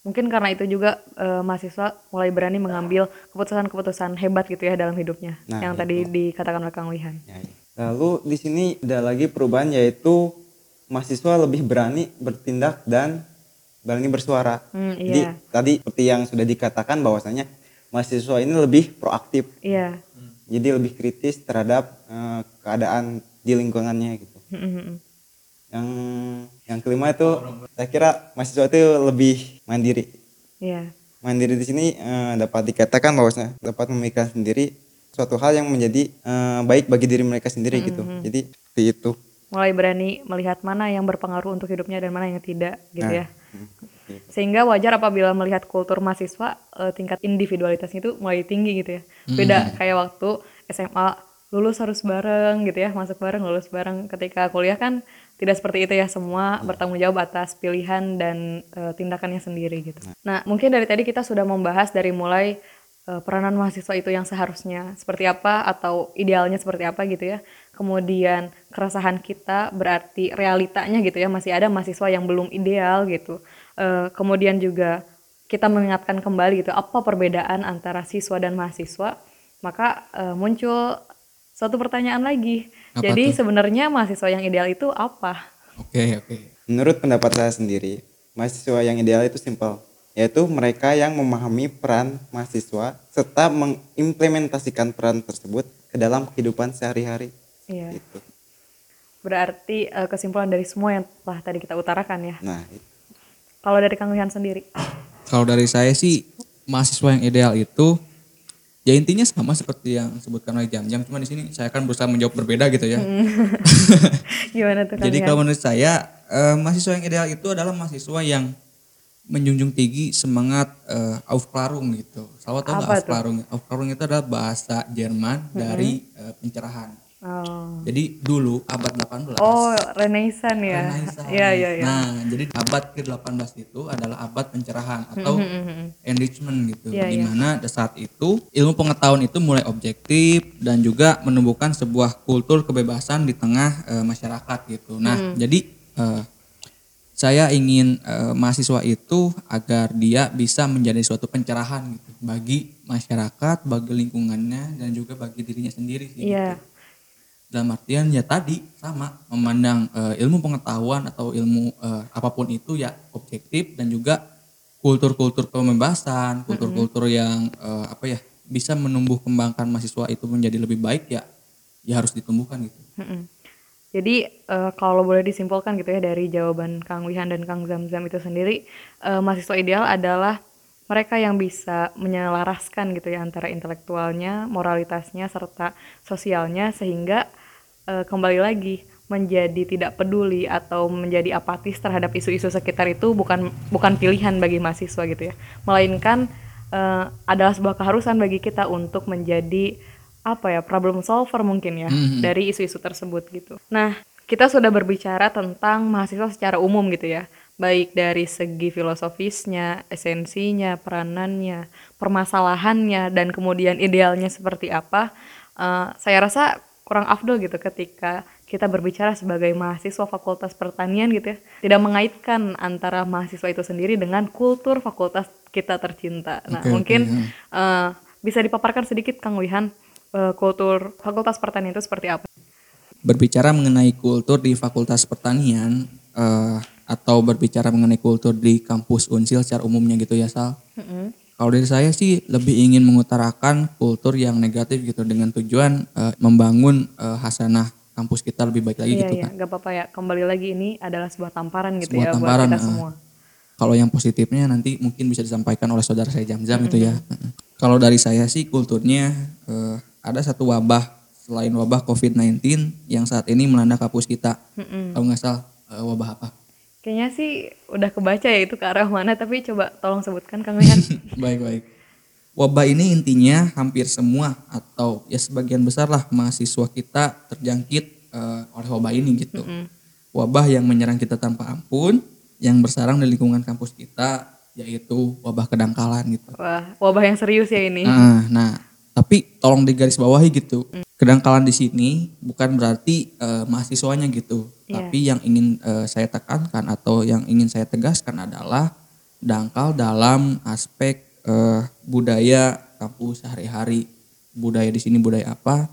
Mungkin karena itu juga e, mahasiswa mulai berani mengambil keputusan-keputusan hebat gitu ya dalam hidupnya, nah, yang itu. tadi dikatakan oleh Kang Wihan. Ya, ya. Lalu di sini ada lagi perubahan yaitu mahasiswa lebih berani bertindak dan berani bersuara. Hmm, iya. Jadi tadi seperti yang sudah dikatakan bahwasanya mahasiswa ini lebih proaktif. Iya. Jadi lebih kritis terhadap uh, keadaan di lingkungannya gitu. Hmm, hmm, hmm. Yang yang kelima itu saya kira mahasiswa itu lebih mandiri. Iya. Mandiri di sini uh, dapat dikatakan bahwasanya dapat memikirkan sendiri suatu hal yang menjadi uh, baik bagi diri mereka sendiri hmm, gitu. Jadi seperti itu mulai berani melihat mana yang berpengaruh untuk hidupnya dan mana yang tidak gitu nah. ya sehingga wajar apabila melihat kultur mahasiswa uh, tingkat individualitasnya itu mulai tinggi gitu ya beda hmm. kayak waktu SMA lulus harus bareng gitu ya masuk bareng lulus bareng ketika kuliah kan tidak seperti itu ya semua hmm. bertanggung jawab atas pilihan dan uh, tindakannya sendiri gitu nah mungkin dari tadi kita sudah membahas dari mulai peranan mahasiswa itu yang seharusnya seperti apa atau idealnya seperti apa gitu ya. Kemudian keresahan kita berarti realitanya gitu ya masih ada mahasiswa yang belum ideal gitu. Eh, kemudian juga kita mengingatkan kembali gitu apa perbedaan antara siswa dan mahasiswa, maka eh, muncul suatu pertanyaan lagi. Apa Jadi tuh? sebenarnya mahasiswa yang ideal itu apa? Oke, oke. Menurut pendapat saya sendiri, mahasiswa yang ideal itu simpel, yaitu mereka yang memahami peran mahasiswa serta mengimplementasikan peran tersebut ke dalam kehidupan sehari-hari. Iya. Gitu. Berarti eh, kesimpulan dari semua yang telah tadi kita utarakan ya. Nah, itu. Kalau dari Kang Wihan sendiri. Kalau dari saya sih mahasiswa yang ideal itu ya intinya sama seperti yang disebutkan oleh jam-jam cuma di sini saya akan berusaha menjawab berbeda gitu ya. Gimana tuh Kang Jadi kalau menurut saya eh, mahasiswa yang ideal itu adalah mahasiswa yang menjunjung tinggi semangat eh, Aufklärung gitu. Selalu tahu nggak tuh? Aufklärung? Aufklärung itu adalah bahasa Jerman dari eh, pencerahan. Oh. Jadi dulu abad 18 Oh, Renaissance ya. Renaissance. Iya, iya, iya. Nah, jadi abad ke-18 itu adalah abad pencerahan atau enrichment gitu. Iya, di mana pada saat itu ilmu pengetahuan itu mulai objektif dan juga menumbuhkan sebuah kultur kebebasan di tengah eh, masyarakat gitu. Nah, jadi eh, saya ingin eh, mahasiswa itu agar dia bisa menjadi suatu pencerahan gitu bagi masyarakat, bagi lingkungannya dan juga bagi dirinya sendiri sih. Iya. gitu dalam artian ya tadi sama memandang eh, ilmu pengetahuan atau ilmu eh, apa pun itu ya objektif dan juga kultur-kultur kebebasan, kultur-kultur yang apa ya bisa menumbuh kembangkan mahasiswa itu menjadi lebih baik ya ya harus ditumbuhkan gitu. Mm-mm. Jadi eh, kalau boleh disimpulkan gitu ya dari jawaban Kang Wihan dan Kang Zamzam itu sendiri, eh, mahasiswa ideal adalah mereka yang bisa menyelaraskan gitu ya antara intelektualnya, moralitasnya serta sosialnya sehingga eh, kembali lagi menjadi tidak peduli atau menjadi apatis terhadap isu-isu sekitar itu bukan bukan pilihan bagi mahasiswa gitu ya, melainkan eh, adalah sebuah keharusan bagi kita untuk menjadi apa ya problem solver mungkin ya Mhm. dari isu-isu tersebut gitu. Nah, kita sudah berbicara tentang mahasiswa secara umum gitu ya, baik dari segi filosofisnya, esensinya, peranannya, permasalahannya, dan kemudian idealnya seperti apa. Eh, saya rasa kurang afdol gitu ketika kita berbicara sebagai mahasiswa Fakultas Pertanian gitu ya, tidak mengaitkan antara mahasiswa itu sendiri dengan kultur fakultas kita tercinta. Nah, mungkin ya. eh, bisa dipaparkan sedikit Kang Wihan kultur Fakultas Pertanian itu seperti apa? Berbicara mengenai kultur di Fakultas Pertanian eh, atau berbicara mengenai kultur di kampus Unsil secara umumnya gitu ya Sal. Kalau dari saya sih lebih ingin mengutarakan kultur yang negatif gitu dengan tujuan eh, membangun eh, hasanah kampus kita lebih baik lagi Iya, gitu iya, kan. gak apa-apa ya. Kembali lagi ini adalah sebuah tamparan gitu Sebuah ya tamparan, buat kita eh. semua. Kalau yang positifnya nanti mungkin bisa disampaikan oleh saudara saya Jam-Jam itu ya. Kalau dari saya sih kulturnya eh, ada satu wabah selain wabah COVID-19 yang saat ini melanda kampus kita. Kalau nggak salah eh, wabah apa? Kayaknya sih udah kebaca ya itu ke arah mana, tapi coba tolong sebutkan Kang Wihan. Baik-baik. Wabah ini intinya hampir semua atau ya sebagian besar lah mahasiswa kita terjangkit eh, oleh wabah ini gitu. Wabah yang menyerang kita tanpa ampun, yang bersarang di lingkungan kampus kita yaitu wabah kedangkalan gitu. Wah, wabah yang serius ya ini. Nah, nah, tapi tolong digarisbawahi gitu. Kedangkalan di sini bukan berarti eh, mahasiswanya gitu, Iya. tapi yang ingin eh, saya tekankan atau yang ingin saya tegaskan adalah dangkal dalam aspek eh, budaya kampus sehari-hari. Budaya di sini budaya apa?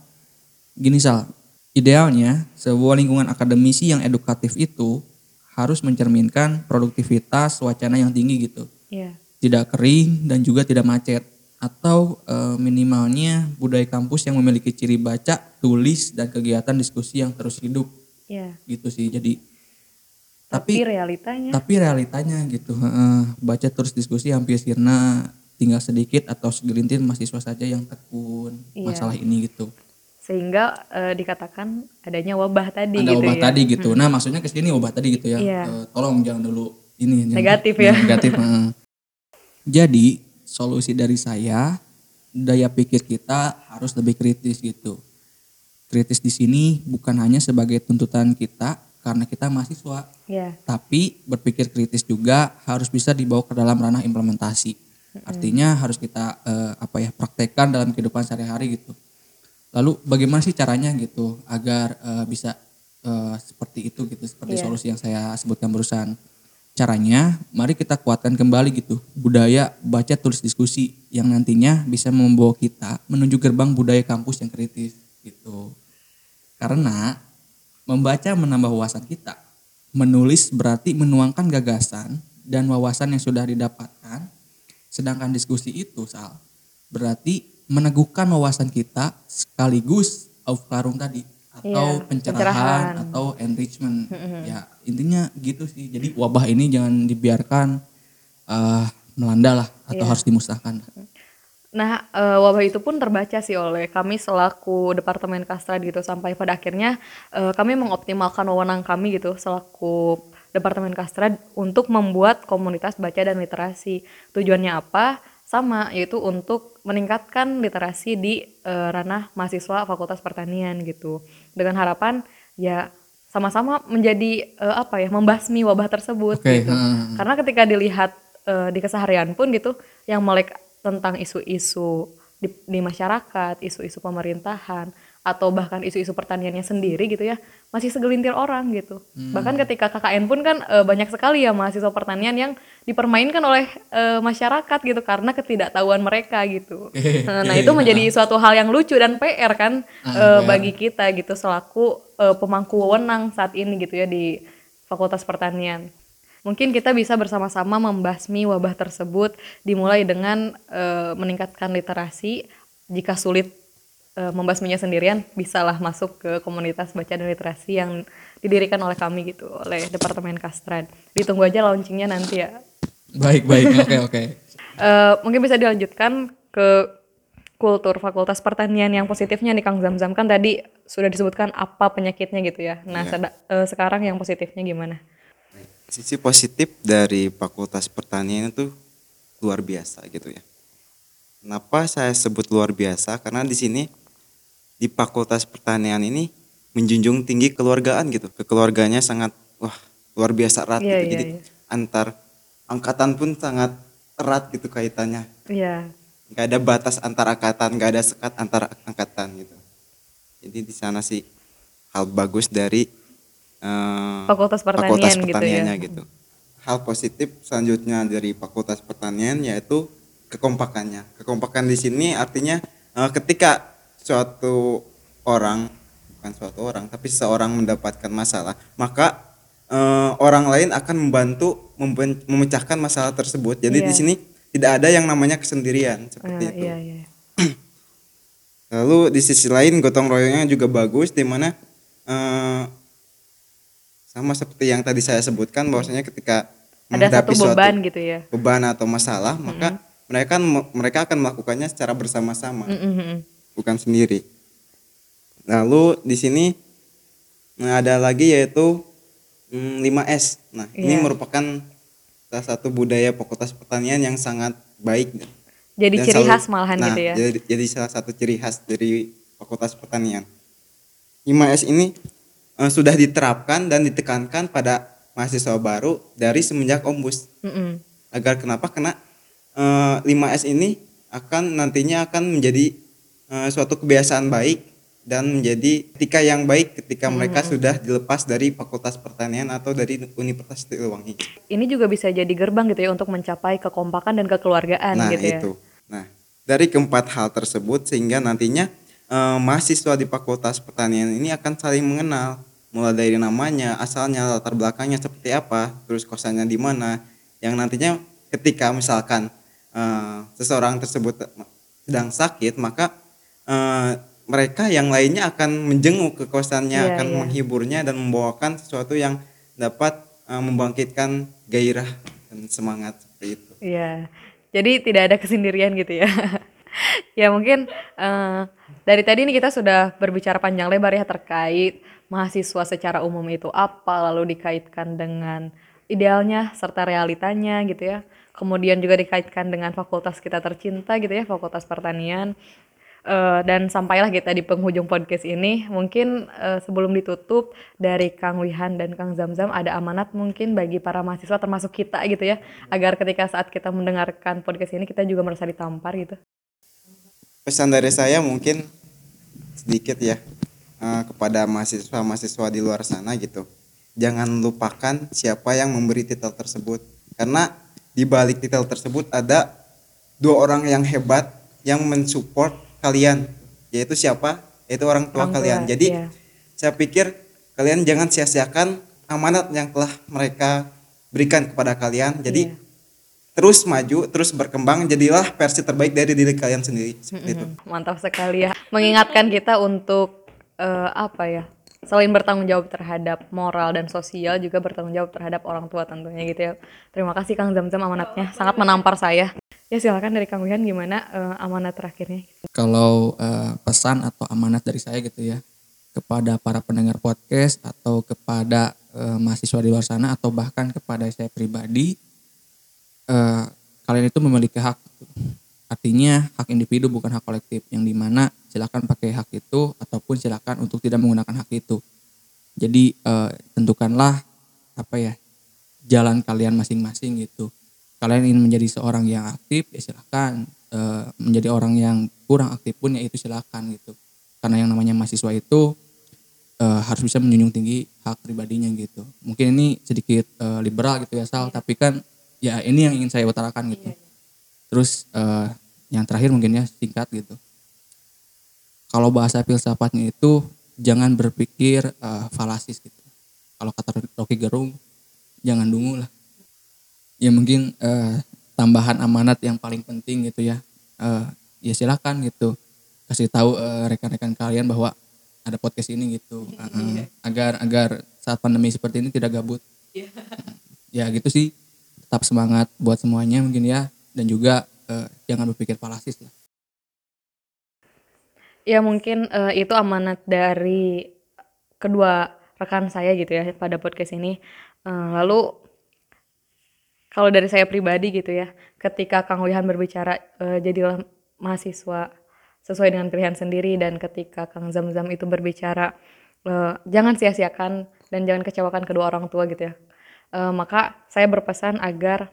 Gini Sal, idealnya sebuah lingkungan akademisi yang edukatif itu harus mencerminkan produktivitas wacana yang tinggi gitu Iya. tidak kering dan juga tidak macet atau eh, minimalnya budaya kampus yang memiliki ciri baca, tulis dan kegiatan diskusi yang terus hidup Iya. gitu sih. Jadi Tapi, tapi realitanya tapi realitanya gitu, heeh, baca terus diskusi hampir sirna tinggal sedikit atau segelintir mahasiswa saja yang tekun Iya. masalah ini gitu. sehingga eh, dikatakan adanya wabah tadi Ada gitu obat ya. tadi gitu. Nah, maksudnya ke sini obat tadi gitu ya. Iya. Eh, tolong jangan dulu ini jangan- Negatif ya. Negatif. Jadi, solusi dari saya daya pikir kita harus lebih kritis gitu. Kritis di sini bukan hanya sebagai tuntutan kita karena kita mahasiswa, Iya. tapi berpikir kritis juga harus bisa dibawa ke dalam ranah implementasi. Artinya harus kita eh, apa ya praktekkan dalam kehidupan sehari-hari gitu. Lalu bagaimana sih caranya gitu agar eh, bisa eh, seperti itu gitu seperti Iya. solusi yang saya sebutkan barusan. Caranya mari kita kuatkan kembali gitu budaya baca tulis diskusi yang nantinya bisa membawa kita menuju gerbang budaya kampus yang kritis gitu. Karena membaca menambah wawasan kita. Menulis berarti menuangkan gagasan dan wawasan yang sudah didapatkan. Sedangkan diskusi itu, Sal, berarti meneguhkan wawasan kita sekaligus aufklärung tadi atau Iya, pencerahan, pencerahan. atau enrichment. Ya, intinya gitu sih. Jadi wabah ini jangan dibiarkan eh, melanda lah atau Iya. harus dimusnahkan. Nah, eh, wabah itu pun terbaca sih oleh kami selaku Departemen Kastrad gitu sampai pada akhirnya eh, kami mengoptimalkan wewenang kami gitu selaku Departemen Kastrad untuk membuat komunitas baca dan literasi. Tujuannya apa? Sama, yaitu untuk meningkatkan literasi di eh, ranah mahasiswa Fakultas Pertanian gitu. Dengan harapan ya sama-sama menjadi eh, apa ya, membasmi wabah tersebut Oke, gitu. heeh. Karena ketika dilihat eh, di keseharian pun gitu, yang melek tentang isu-isu di, di masyarakat, isu-isu pemerintahan, atau bahkan isu-isu pertaniannya sendiri gitu ya, masih segelintir orang gitu. Bahkan ketika KKN pun kan eh, banyak sekali ya mahasiswa pertanian yang dipermainkan oleh eh, masyarakat gitu karena ketidaktahuan mereka gitu. Nah, nah, itu menjadi suatu hal yang lucu dan PR kan eh, bagi kita gitu selaku eh, pemangku wewenang saat ini gitu ya di Fakultas Pertanian. Mungkin kita bisa bersama-sama membasmi wabah tersebut dimulai dengan eh, meningkatkan literasi. Jika sulit eh, membasminya sendirian, bisalah masuk ke komunitas baca dan literasi yang didirikan oleh kami gitu, oleh Departemen Kastrad. Ditunggu aja launchingnya nanti ya. Baik, baik. Oke, oke. Eh, mungkin bisa dilanjutkan ke kultur Fakultas Pertanian yang positifnya nih Kang Zamzam kan tadi sudah disebutkan apa penyakitnya gitu ya. Nah, seda- eh, sekarang yang positifnya gimana? Sisi positif dari Fakultas Pertanian itu luar biasa gitu ya. Kenapa saya sebut luar biasa? Karena di sini di Fakultas Pertanian ini menjunjung tinggi keluargaan gitu. Kekeluarganya sangat wah luar biasa erat Iya, gitu. iya, Jadi iya. antar angkatan pun sangat erat gitu kaitannya. Iya. Nggak ada batas antar angkatan, nggak ada sekat antar angkatan gitu. Jadi di sana sih hal bagus dari eh, Fakultas Pertanian Fakultas gitu ya. Pertaniannya gitu. Hal positif selanjutnya dari Fakultas Pertanian yaitu kekompakannya. Kekompakan di sini artinya eh, ketika suatu orang bukan suatu orang tapi seseorang mendapatkan masalah, maka eh, orang lain akan membantu memben- memecahkan masalah tersebut. Jadi Iya. di sini tidak ada yang namanya kesendirian seperti Eh, itu. iya, iya. Lalu di sisi lain gotong royongnya juga bagus di mana eh, sama seperti yang tadi saya sebutkan bahwasanya ketika Ada satu menghadapi suatu beban gitu ya. beban atau masalah maka mereka mereka akan melakukannya secara bersama-sama Mm-mm. Bukan sendiri. Lalu di sini nah, ada lagi yaitu mm, 5S. Nah, ini Iya. merupakan salah satu budaya Fakultas Pertanian yang sangat baik Jadi dan ciri selalu- khas malahan nah, gitu ya. Jadi, jadi salah satu ciri khas dari Fakultas Pertanian. 5S ini eh, sudah diterapkan dan ditekankan pada mahasiswa baru dari semenjak Ombus. Mm-mm. Agar kenapa? Karena eh, 5S ini akan nantinya akan menjadi eh, suatu kebiasaan baik dan menjadi etika yang baik ketika mereka sudah dilepas dari Fakultas Pertanian atau dari Universitas Siliwangi. Ini juga bisa jadi gerbang gitu ya untuk mencapai kekompakan dan kekeluargaan Nah, gitu ya. itu. Nah, dari keempat hal tersebut sehingga nantinya eh, mahasiswa di Fakultas Pertanian ini akan saling mengenal mulai dari namanya, asalnya, latar belakangnya seperti apa, terus kosannya di mana. Yang nantinya ketika misalkan eh, seseorang tersebut sedang sakit, maka eh, mereka yang lainnya akan menjenguk ke kosannya, Iya, akan iya. menghiburnya dan membawakan sesuatu yang dapat eh, membangkitkan gairah dan semangat seperti itu. Iya. Jadi tidak ada kesendirian gitu ya. ya mungkin eh, dari tadi ini kita sudah berbicara panjang lebar ya terkait mahasiswa secara umum itu apa, lalu dikaitkan dengan idealnya serta realitanya gitu ya. Kemudian juga dikaitkan dengan fakultas kita tercinta gitu ya, Fakultas Pertanian. Uh, dan sampailah kita di penghujung podcast ini. Mungkin uh, sebelum ditutup dari Kang Wihan dan Kang Zamzam ada amanat mungkin bagi para mahasiswa termasuk kita gitu ya, agar ketika saat kita mendengarkan podcast ini kita juga merasa ditampar gitu. Pesan dari saya mungkin sedikit ya uh, kepada mahasiswa-mahasiswa di luar sana gitu. Jangan lupakan siapa yang memberi titel tersebut karena di balik titel tersebut ada dua orang yang hebat yang mensupport kalian yaitu siapa? Yaitu orang tua orang kalian. jadi iya. saya pikir kalian jangan sia-siakan amanat yang telah mereka berikan kepada kalian. Jadi iya. terus maju terus berkembang jadilah versi terbaik dari diri kalian sendiri. Seperti mm -hmm. itu mantap sekali ya. Mengingatkan kita untuk uh, apa ya selain bertanggung jawab terhadap moral dan sosial juga bertanggung jawab terhadap orang tua tentunya gitu ya. Terima kasih Kang Zamzam amanatnya sangat menampar saya. Ya silakan dari Kang Wihan gimana uh, amanat terakhirnya? Kalau uh, pesan atau amanat dari saya gitu ya kepada para pendengar podcast atau kepada uh, mahasiswa di luar sana atau bahkan kepada saya pribadi uh, kalian itu memiliki hak artinya hak individu bukan hak kolektif yang di mana silakan pakai hak itu ataupun silakan untuk tidak menggunakan hak itu. Jadi uh, tentukanlah apa ya jalan kalian masing-masing gitu. Kalian ingin menjadi seorang yang aktif ya silahkan e, menjadi orang yang kurang aktif pun ya itu silahkan gitu. Karena yang namanya mahasiswa itu e, harus bisa menjunjung tinggi hak pribadinya gitu. Mungkin ini sedikit e, liberal gitu ya Sal. Tapi kan ya ini yang ingin saya utarakan gitu. Terus e, yang terakhir mungkin ya singkat gitu. Kalau bahasa filsafatnya itu jangan berpikir e, falasis gitu. Kalau kata Rocky Gerung jangan dungu lah. Ya mungkin uh, tambahan amanat yang paling penting gitu ya. Uh, ya silakan gitu. Kasih tahu uh, rekan-rekan kalian bahwa ada podcast ini gitu. Uh, agar agar saat pandemi seperti ini tidak gabut. Yeah. ya gitu sih. Tetap semangat buat semuanya mungkin ya. Dan juga uh, jangan berpikir palasis lah ya mungkin uh, itu amanat dari kedua rekan saya gitu ya pada podcast ini uh, lalu kalau dari saya pribadi gitu ya, ketika Kang Wihan berbicara e, jadilah mahasiswa sesuai dengan pilihan sendiri dan ketika Kang Zam-Zam itu berbicara e, jangan sia-siakan dan jangan kecewakan kedua orang tua gitu ya. E, maka saya berpesan agar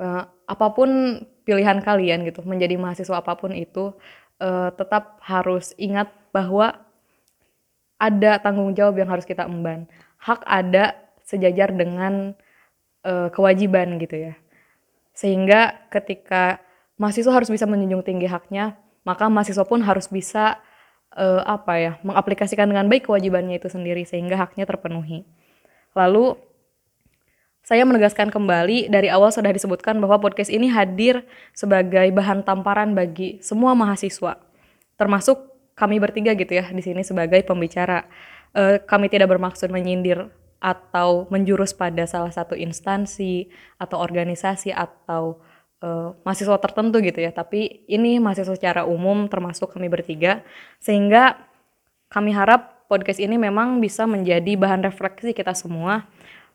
e, apa pun pilihan kalian gitu, menjadi mahasiswa apa pun itu e, tetap harus ingat bahwa ada tanggung jawab yang harus kita emban. Hak ada sejajar dengan uh, kewajiban gitu ya. Sehingga ketika mahasiswa harus bisa menjunjung tinggi haknya, maka mahasiswa pun harus bisa uh, apa ya, mengaplikasikan dengan baik kewajibannya itu sendiri sehingga haknya terpenuhi. Lalu saya menegaskan kembali dari awal sudah disebutkan bahwa podcast ini hadir sebagai bahan tamparan bagi semua mahasiswa, termasuk kami bertiga gitu ya di sini sebagai pembicara. Uh, kami tidak bermaksud menyindir atau menjurus pada salah satu instansi atau organisasi atau uh, mahasiswa tertentu gitu ya. Tapi ini mahasiswa secara umum termasuk kami bertiga sehingga kami harap podcast ini memang bisa menjadi bahan refleksi kita semua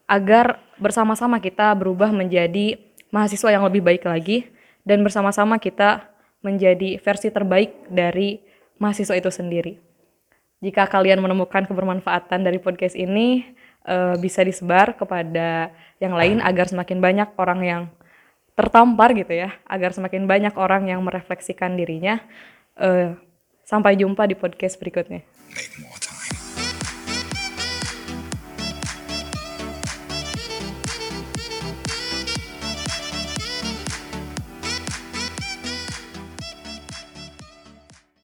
agar bersama-sama kita berubah menjadi mahasiswa yang lebih baik lagi dan bersama-sama kita menjadi versi terbaik dari mahasiswa itu sendiri. Jika kalian menemukan kebermanfaatan dari podcast ini, uh, bisa disebar kepada yang lain agar semakin banyak orang yang tertampar gitu ya, agar semakin banyak orang yang merefleksikan dirinya. Uh, sampai jumpa di podcast berikutnya.